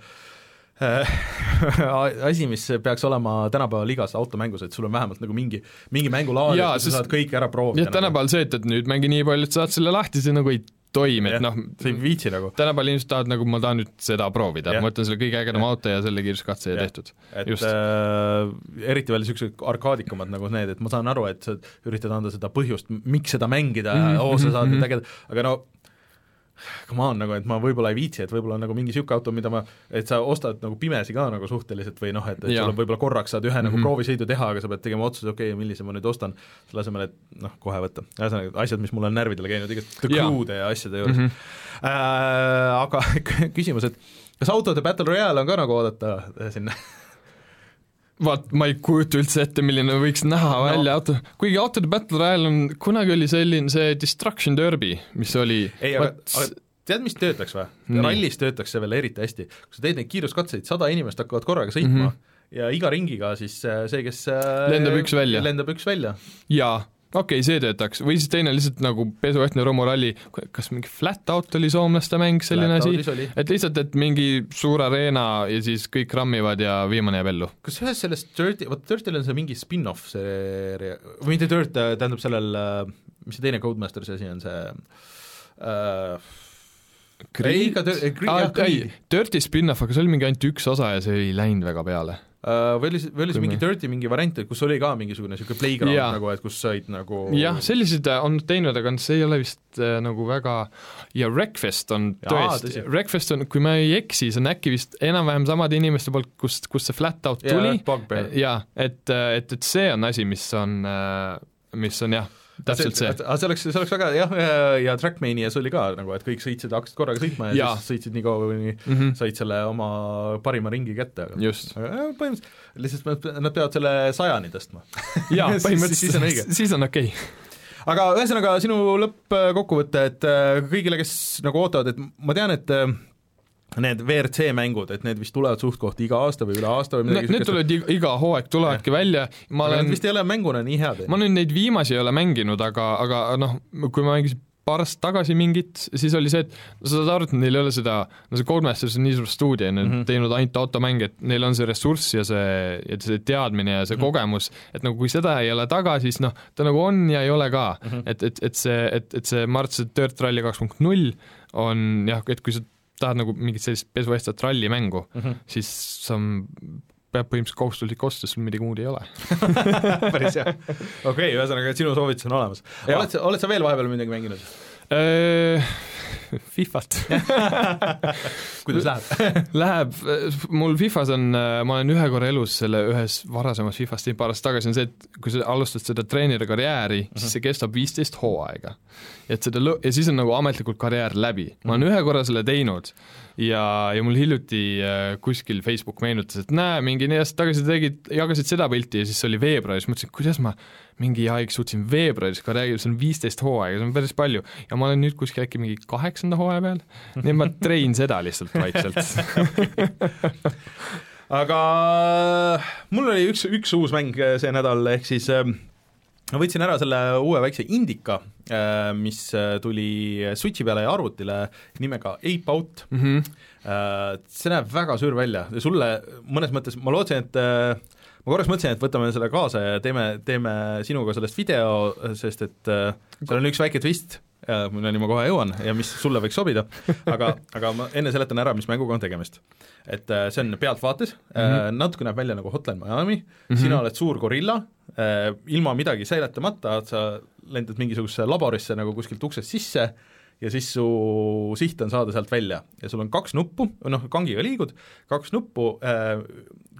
asi, mis peaks olema tänapäeval igas automängus, et sul on vähemalt nagu mingi, mingi mängulaad, et sa saad kõik ära proovida. nagu. tänapäeval see, et, et nüüd mängi nii palju, et saad selle lahti, see nagu ei toimi, et noh, sa ei viitsi nagu. tänapäeval inimesed tahavad nagu, ma tahan nüüd seda proovida, ma võtan selle kõige ägedama auto ja selle kiiruskatse ja tehtud. et Just. äh, eriti veel niisugused arkaadikumad nagu need, et ma saan aru, et sa üritad anda seda põhjust, miks seda mängida mm, -hmm. oo, sa saad nüüd mhm. ägeda, aga no come on, nagu et ma võib-olla ei viitsi, et võib-olla on nagu mingi niisugune auto, mida ma, et sa ostad nagu pimesi ka nagu suhteliselt või noh, et, et sul on võib-olla korraks saad ühe mm -hmm. nagu mhm. proovisõidu teha, aga sa pead tegema otsuse, okei okay,, millise ma nüüd ostan, selle asemel, et noh, kohe võtta. ühesõnaga, asjad, mis mul on närvidele käinud, igast The Crew'de ja asjade juures mm. -hmm. Äh, aga küsimus, et kas autode Battle Royale on ka nagu oodata sinna vaat ma ei kujuta üldse ette, milline võiks näha no. välja auto, kuigi autode Battle Royale on, kunagi oli selline see Destruction Derby, mis oli ei, aga, aga tead, mis töötaks või? rallis töötaks see veel eriti hästi, kui sa teed neid kiiruskatseid, sada inimest hakkavad korraga sõitma mm -hmm. ja iga ringiga siis äh, see, kes äh, lendab üks välja. lendab üks välja. jaa, okei okay,, see töötaks, või siis teine lihtsalt nagu pesuehtne romuralli, kas mingi flat out oli soomlaste mäng, selline asi, et lihtsalt, et mingi suur areena ja siis kõik rammivad ja viimane jääb ellu. kas ühes selles Dirty, vot Dirtil on see mingi spin-off seeria, või mitte Dirt, tähendab sellel, mis see teine Codemasteri asi on, see äh, Creed, ei, Dirty spin-off, aga see oli mingi ainult üks osa ja see ei läinud väga peale. Äh, või oli või oli see mingi Dirty mingi variant, kus oli ka mingisugune niisugune playground ja. nagu, et kus said nagu jah, selliseid äh, on teinud, aga see ei ole vist äh, nagu väga ja Wreckfest on tõesti, Wreckfest on, kui ma ei eksi, see on äkki vist enam-vähem samade inimeste poolt, kust, kust see Flat Out tuli, jaa, et, et, et see on asi, mis on, mis on jah täpselt see. aga see oleks, see oleks väga jah, ja, ja Trackmanias oli ka nagu, et kõik sõitsid, hakkasid korraga sõitma ja, ja. siis sõitsid nii kaua, kuni mm -hmm. said selle oma parima ringi kätte, aga just. aga põhimõtteliselt lihtsalt nad peavad selle sajani tõstma jaa, põhimõtteliselt siis on õige. siis on okei okay. aga ühesõnaga, sinu lõppkokkuvõte, et äh, kõigile, kes nagu ootavad, et ma tean, et äh, need WRC mängud, et need vist tulevad suht-koht iga aasta või üle aasta või midagi Need, need tulevad iga, iga hooaeg tulevadki ja. välja, ma olen vist ei ole mänguna nii head. ma nüüd neid viimasi ei ole mänginud, aga, aga noh, kui ma mängisin paar aastat tagasi mingit, siis oli see, et no sa saad aru, et neil ei ole seda, no see Codemasters on nii suur stuudio, nad on mm -hmm. teinud ainult automänge, et neil on see ressurss ja see, ja see teadmine ja see mm -hmm. kogemus, et nagu kui seda ei ole taga, siis noh, ta nagu on ja ei ole ka mm. -hmm. et, et, et see, et, et see, ma arvan, et see Dirt Rally kaks punkt null on jah, et kui sa tahad nagu mingit sellist pesuehtsat rallimängu mm, -hmm. siis sa peab põhimõtteliselt kohustuslik osta, sul midagi muud ei ole päris hea. okei okay,, ühesõnaga, sinu soovitus on olemas. oled sa, oled sa veel vahepeal midagi mänginud? Äh, Fifat kuidas läheb Läheb, mul Fifas on, ma olen ühe korra elus selle ühes varasemas Fifas teinud paar aastat tagasi, on see, et kui sa alustad seda treeneri karjääri uh, -huh. siis mhm. see kestab viisteist hooaega. et seda lõ-, ja siis on nagu ametlikult karjäär läbi. ma olen mhm. ühe korra selle teinud ja, ja mul hiljuti äh, kuskil Facebook meenutas, et näe, mingi neli aastat tagasi tegid, jagasid seda pilti. Ja siis see oli veebruaris, mõtlesin, kuidas ma mingi aeg suutsin veebruaris ka räägida, see on viisteist hooaega, see on päris palju. ja ma olen nüüd kuskil äkki mingi kaheksanda hooaja peal, nii et ma trein seda lihtsalt vaikselt. Aga mul oli üks, üks uus mäng see nädal, ehk siis äh, ma võtsin ära selle uue väikse Indica, äh, mis äh, tuli Switchi peale ja arvutile nimega Ape Out mm. -hmm. see näeb väga suur välja ja sulle mõnes mõttes, ma lootsin, et ma korraks mõtlesin, et võtame selle kaasa ja teeme, teeme sinuga sellest video, sest et seal on üks väike twist, milleni ma kohe jõuan ja mis sulle võiks sobida, aga, aga ma enne seletan ära, mis mänguga on tegemist. et see on pealtvaates mm, -hmm. natuke näeb välja nagu Hotline Miami mm, -hmm. sina oled suur gorilla, Äh, ilma midagi säiletamata, sa lendad mingisugusesse laborisse nagu kuskilt uksest sisse ja siis su siht on saada sealt välja ja sul on kaks nuppu, noh, kangiga liigud, kaks nuppu, äh,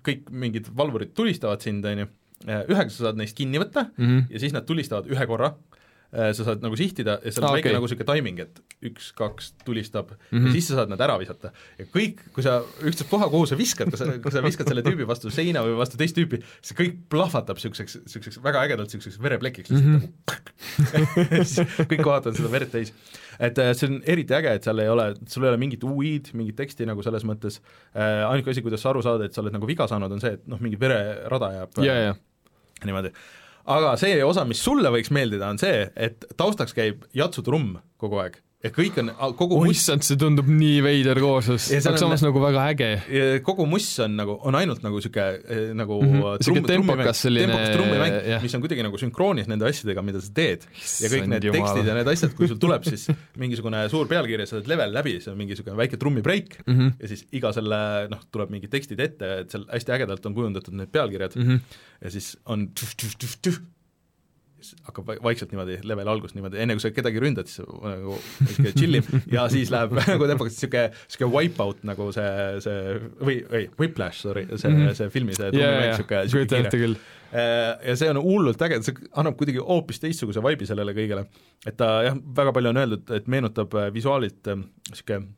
kõik mingid valvurid tulistavad sind, on ju, äh, ühega sa saad neist kinni võtta mm -hmm. ja siis nad tulistavad ühe korra Äh, sa saad nagu sihtida ja seal on ah, väike okay. nagu niisugune timing, et üks, kaks tulistab mm -hmm. ja siis sa saad nad ära visata. ja kõik, kui sa ükstaspuha, kuhu sa viskad, kui sa, kui sa viskad selle tüübi vastu seina või vastu teist tüüpi, see kõik plahvatab niisuguseks, niisuguseks väga ägedalt niisuguseks vereplekiks lihtsalt mm -hmm. kõik kohad on seda verd täis. et äh, see on eriti äge, et seal ei ole, sul ei ole mingit UI-d, mingit teksti nagu selles mõttes äh,, ainuke asi, kuidas sa aru saad, et sa oled nagu viga saanud, on see, et noh, mingi vererada jääb yeah, yeah. niimoodi aga see osa, mis sulle võiks meeldida, on see, et taustaks käib jatsutrumm kogu aeg ja kõik on, kogu oh, issand, see tundub nii veider kooslus, aga samas nagu väga äge. kogu muss on nagu, on ainult nagu niisugune eh, nagu mm -hmm. trumm, tempokas selline tempokas trummimäng, mis on kuidagi nagu sünkroonis nende asjadega, mida sa teed. ja kõik need jumala. tekstid ja need asjad, kui sul tuleb siis mingisugune suur pealkiri sa oled level läbi, see on mingi niisugune väike trummibreik mm -hmm. ja siis iga selle noh, tuleb mingid tekstid ette, et seal hästi ägedalt on kujundatud need pealkirjad mm -hmm. ja siis on tüh-tüh-tüh-tüh hakkab vaikselt niimoodi, level algus niimoodi, enne kui sa kedagi ründad, siis nagu niisugune chillib ja siis läheb nagu tempokalt niisugune, niisugune wipe-out nagu see, see või, või Whiplash, sorry, see mm, -hmm. see filmi see trummimäng, niisugune niisugune kiire. Äh, ja see on hullult äge, see annab kuidagi hoopis teistsuguse vibe'i sellele kõigele. et ta jah, väga palju on öeldud, et meenutab äh, visuaalilt niisugune äh,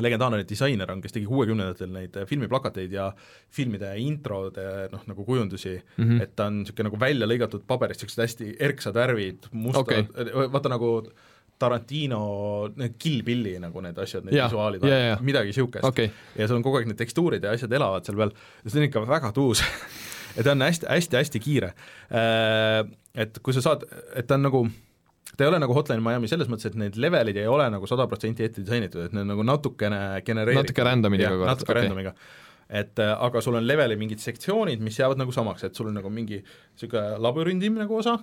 legendaarne disainer on, kes tegi kuuekümnendatel neid äh, filmiplakateid ja filmide introde noh, nagu kujundusi. Mm, -hmm. et ta on niisugune nagu välja lõigatud paberist, niisugused hästi erksad värvid, mustad okay., äh, vaata nagu Tarantino, need Kill Billi nagu need asjad, need visuaalid, midagi niisugust. Okay.. ja sul on kogu aeg need tekstuurid ja asjad elavad seal peal. Ja see on ikka väga tuus. Ja ta on hästi, hästi, hästi kiire. Äh, et kui sa saad, et ta on nagu ta ei ole nagu Hotline Miami selles mõttes, et need levelid ei ole nagu sada protsenti ette disainitud, et need nagu natukene genereeritud. natuke random'iga kogu aeg. natuke okay. random'iga. et äh, aga sul on leveli mingid sektsioonid, mis jäävad nagu samaks, et sul on nagu mingi niisugune labürindi nagu osa,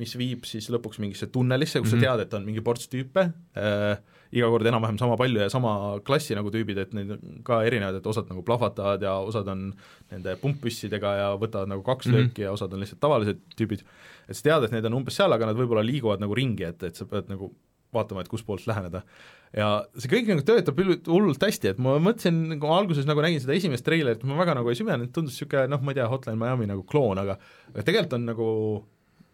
mis viib siis lõpuks mingisse tunnelisse, kus mm -hmm. sa mhm. tead, et on mingi ports tüüpe äh,, iga kord enam-vähem sama palju ja sama klassi nagu tüübid, et neid on ka erinevad, et osad nagu plahvatavad ja osad on nende pumppüssidega ja võtavad nagu kaks mm -hmm. lööki ja osad on lihtsalt tavalised tüübid et sa tead, et need on umbes seal, aga nad võib-olla liiguvad nagu ringi, et, et sa pead nagu vaatama, et kustpoolt läheneda. ja see kõik nagu töötab hullult hästi, et ma mõtlesin, ma alguses nagu nägin seda esimest treilerit, ma väga nagu ei süvenenud, tundus niisugune noh, ma ei tea, Hotline Miami nagu kloon, aga aga tegelikult on nagu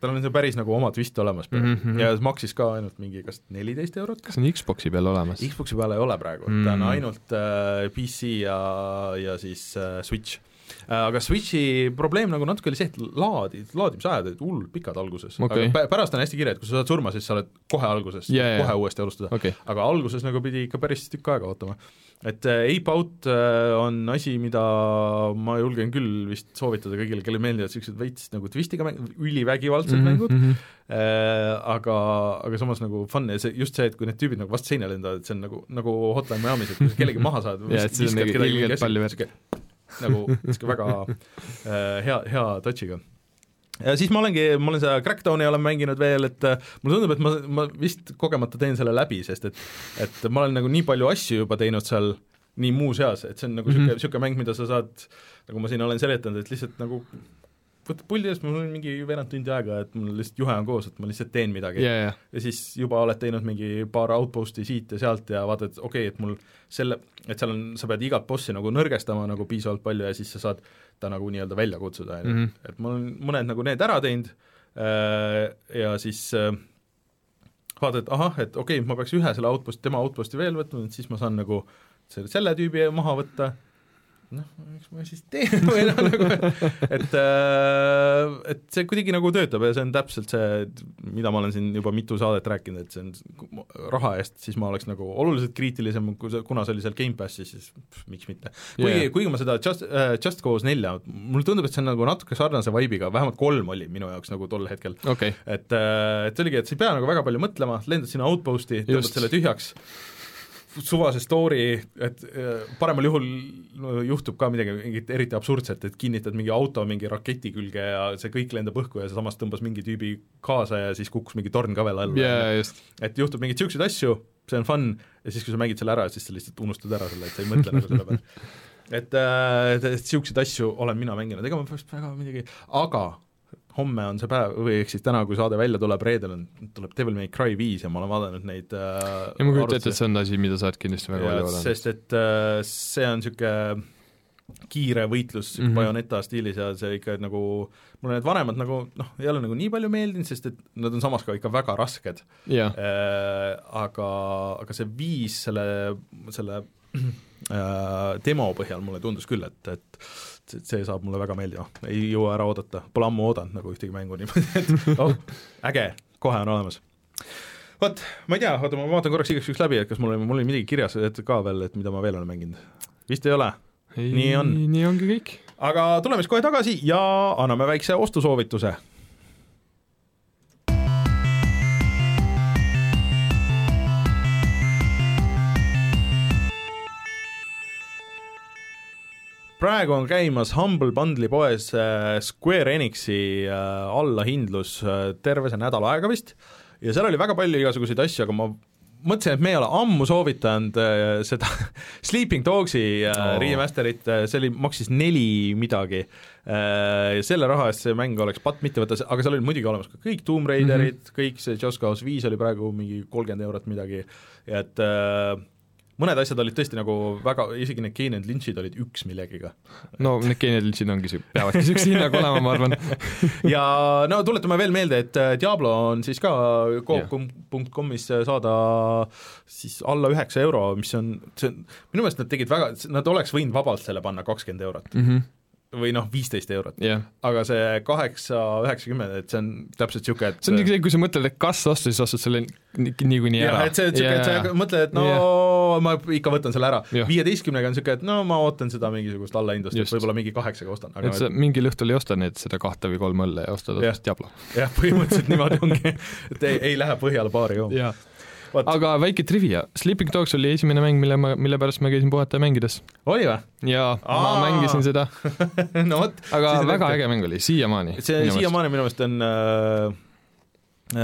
tal on see päris nagu oma twist olemas mm -hmm. ja maksis ka ainult mingi kas neliteist eurot. kas on Xboxi peal olemas? Xboxi peal ei ole praegu mm, -hmm. ta on mhm. ainult äh, PC ja, ja siis äh, Switch aga Switchi probleem nagu natuke oli see, et laadi, laadimisajad olid hullult pikad alguses Okei. aga pä- pärast on hästi kiire, et kui sa saad surma, siis sa oled kohe alguses jaa. kohe uuesti alustada okei, aga alguses nagu pidi ikka päris tükk aega ootama. et äh, Ape Out äh, on asi, mida ma julgen küll vist soovitada kõigile, kellele meeldivad niisugused veits nagu twistiga mäng, ülivägivaldsed mm -hmm. mängud, äh, aga, aga samas nagu fun ja see, just see, et kui need tüübid nagu vastu seina lendavad, et see on nagu, nagu Hotline Miami's, et kui sa kellegi maha saad see on nagu ilgelt palju verd. Nagu niisugune väga äh, hea, hea touch'iga ja siis ma olengi, ma olen seda Crackdowni olen mänginud veel, et äh, mulle tundub, et ma, ma vist kogemata teen selle läbi, sest et et ma olen nagu nii palju asju juba teinud seal nii muuseas, et see on nagu niisugune mm -hmm. niisugune mäng, mida sa saad, nagu ma siin olen seletanud, et lihtsalt nagu võtad puldi eest, mul on mingi veerand tundi aega, et mul lihtsalt juhe on koos, et ma lihtsalt teen midagi ja, ja, ja siis juba oled teinud mingi paar outpost'i siit ja sealt ja vaatad, okei okay,, et mul selle, et seal on, sa pead igat bossi nagu nõrgestama nagu piisavalt palju ja siis sa saad ta nagu nii-öelda välja kutsuda, on ju Mhm.. et ma olen mõned nagu need ära teinud äh, ja siis äh, vaatad, et ahah, et okei okay,, ma peaks ühe selle outpost, tema outpost'i veel võtma, et siis ma saan nagu selle, selle tüübi maha võtta noh, miks ma siis teen või noh, nagu et äh, et see kuidagi nagu töötab ja see on täpselt see, mida ma olen siin juba mitu saadet rääkinud, et see on raha eest, siis ma oleks nagu oluliselt kriitilisem, kui see, kuna see oli seal Gamepassis, siis pff, miks mitte. kuigi yeah., kuigi ma seda Just äh,, Just Cause nelja, mulle tundub, et see on nagu natuke sarnase vibe'iga, vähemalt kolm oli minu jaoks nagu tol hetkel, okei, et äh, et see oligi, et sa ei pea nagu väga palju mõtlema, lendad sinna outpost'i, tõmbad selle tühjaks, suvase story, et äh, paremal juhul no, juhtub ka midagi mingit eriti absurdset, et kinnitad mingi auto mingi raketi külge ja see kõik lendab õhku ja samas tõmbas mingi tüübi kaasa ja siis kukkus mingi torn ka veel alla just, et juhtub mingeid niisuguseid asju, see on fun ja siis, kui sa mängid selle ära, siis sa lihtsalt unustad ära selle, et sa ei mõtle nagu selle peale. et äh, niisuguseid asju olen mina mänginud, ega ma vast väga midagi, aga homme on see päev või ehk siis täna, kui saade välja tuleb, reedel on, tuleb Devil May Cry viis ja ma olen vaadanud neid äh, ja ma kujutan ette, et see on asi, mida sa oled kindlasti väga palju vaadanud. sest et äh, see on niisugune kiire võitlus mm. -hmm. Bayoneta stiilis ja see ikka nagu, mulle need vanemad nagu noh, ei ole nagu nii palju meeldinud, sest et nad on samas ka ikka väga rasked jah, äh, aga, aga see viis selle, selle äh, demo põhjal mulle tundus küll, et, et see, see saab mulle väga meeldima, ei jõua ära oodata, pole ammu oodanud nagu ühtegi mängu niimoodi, et oh, äge, kohe on olemas vot, ma ei tea, oota, ma vaatan korraks igaks juhuks läbi, et kas mul oli, mul oli midagi kirjas et ka veel, et mida ma veel olen mänginud. vist ei ole, Nii on. nii ongi kõik. aga tuleme siis kohe tagasi ja anname väikse ostusoovituse. Praegu on käimas Humble Bundle'i poes äh, Square Enixi äh, allahindlus äh, terve see nädal aega vist ja seal oli väga palju igasuguseid asju, aga ma mõtlesin, et me ei ole ammu soovitanud seda Sleeping Dogsi oh. remaster'it see oli, maksis neli midagi selle raha eest see mäng oleks patt mitte võtta, aga seal oli muidugi olemas ka kõik Tomb Raiderid mm, -hmm. kõik see Just Cause viis oli praegu mingi kolmkümmend eurot midagi, et äh, mõned asjad olid tõesti nagu väga, isegi need Keenen Lynch'id olid üks millegiga. no need geenidel ongi siu-, peavadki niisuguse hinnaga olema, ma arvan ja no tuletame veel meelde, et äh, Diablo on siis ka coop.com'is saada siis alla üheksa euro, mis on, see on, minu meelest nad tegid väga, nad oleks võinud vabalt selle panna kakskümmend eurot mm. -hmm. Või noh, viisteist eurot. jah, aga see kaheksa, üheksakümmend, et see on täpselt niisugune, et see on niisugune, kui sa mõtled, et kas osta, siis ostad selle ni- niikuinii jah ära. et see on niisugune, et sa mõtled, et no Jah. ma ikka võtan selle ära Jah., viieteistkümnega on niisugune, et no ma ootan seda mingisugust allahindlust, et võib-olla mingi kaheksaga ostan, et sa mingil õhtul ei osta neid, seda kahte või kolme õlle ja ostad hoopis Diablo. jah, põhimõtteliselt niimoodi ongi, et ei, ei lähe Põhjala baari jooma. jaa. Aga väike trivia, Sleeping Dogs oli esimene mäng, mille ma, mille pärast ma käisin puhata mängides. oli või? jaa, ma mängisin seda, no vot, aga väga äge mäng oli, siiamaani. see siiamaani minu meelest on äh,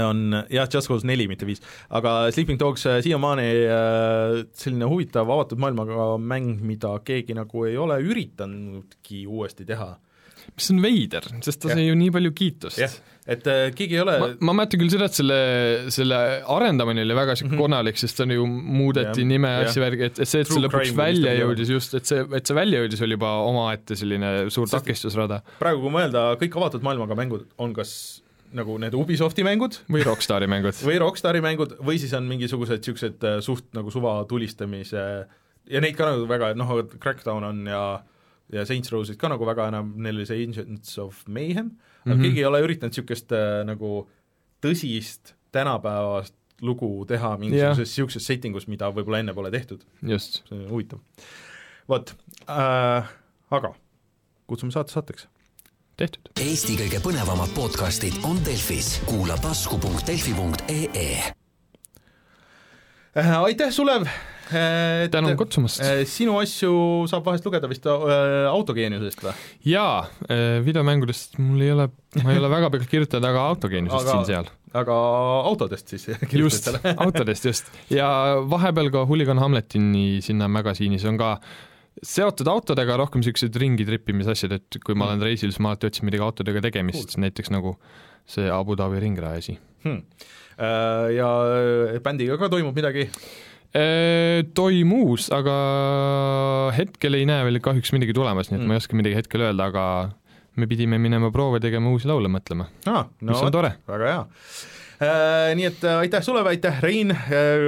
on jah, Just Cause neli, mitte viis, aga Sleeping Dogs äh, siiamaani äh, selline huvitav avatud maailmaga mäng, mida keegi nagu ei ole üritanudki uuesti teha. Mis on veider, sest ta sai ju nii palju kiitust jah, et äh, keegi ei ole ma, ma mäletan küll seda, et selle, selle arendamine oli väga siuke Mhm. konalik, sest ta ju muudeti Jah, nime ja asju värgi, et, et see, et see lõpuks välja jõudis just, et see, et see välja jõudis, oli juba omaette selline suur Sest- takistusrada. praegu, kui mõelda, kõik avatud maailmaga mängud on kas nagu need Ubisofti mängud või Rockstari mängud. või Rockstari mängud või siis on mingisugused niisugused äh, suht nagu suva tulistamise ja neid ka nagu väga, noh, Crackdown on ja ja Saints Row'sid ka nagu väga enam, neil oli see Agents of Mayhem, aga mm. -hmm. keegi ei ole üritanud niisugust äh, nagu tõsist tänapäevast lugu teha mingisuguses niisuguses setting us, mida võib-olla enne pole tehtud, just, see on huvitav. vot äh,, aga kutsume saate saateks. tehtud. Eesti kõige põnevamad podcastid on Delfis, kuula tasku.delfi.ee. Äh, aitäh, Sulev! Tänan kutsumast. äh, sinu asju saab vahest lugeda vist äh, autogeeniusest või? jaa, videomängudest mul ei ole, ma ei ole väga pikalt kirjutanud, aga autogeenusest Aga- siin-seal. aga autodest siis just, autodest just. ja vahepeal ka Hooligan Hamletini sinna magasiinis on ka seotud autodega rohkem niisugused ringi trippimise asjad, et kui ma olen reisil, siis ma alati otsin midagi autodega tegemist cool., näiteks nagu see Abu Dhabi ringraja asi. hmm.. ja äh, bändiga ka toimub midagi? Toimus, aga hetkel ei näe veel kahjuks midagi tulemas, nii et Mm. ma ei oska midagi hetkel öelda, aga me pidime minema proove tegema, uusi laule mõtlema, ah, no, mis on tore. väga hea äh, nii et äh, aitäh Sulev, aitäh Rein,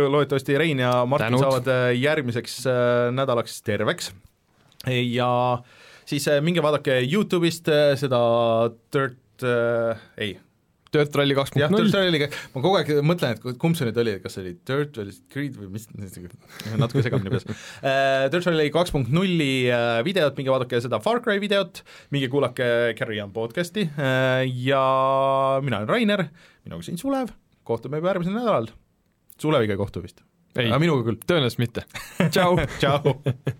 loodetavasti Rein ja Martin Tänud. saavad äh, järgmiseks äh, nädalaks terveks ja siis äh, minge vaadake Youtube'ist äh, seda Dirt äh,, ei, Dirt Rally kaks punkt Dirt null, ma kogu aeg mõtlen, et kumb see nüüd oli, kas see oli Dirt või Creed või mis, natuke segamini peas uh,. Dirt Rally kaks punkt nulli äh, videot, minge vaadake seda Far Cry videot, minge kuulake Carry On podcast'i uh, ja mina olen Rainer, minuga siin Sulev, kohtume juba järgmisel nädalal. Suleviga ei kohtu vist? ei aga, minuga küll. tõenäoliselt mitte. tšau. tšau.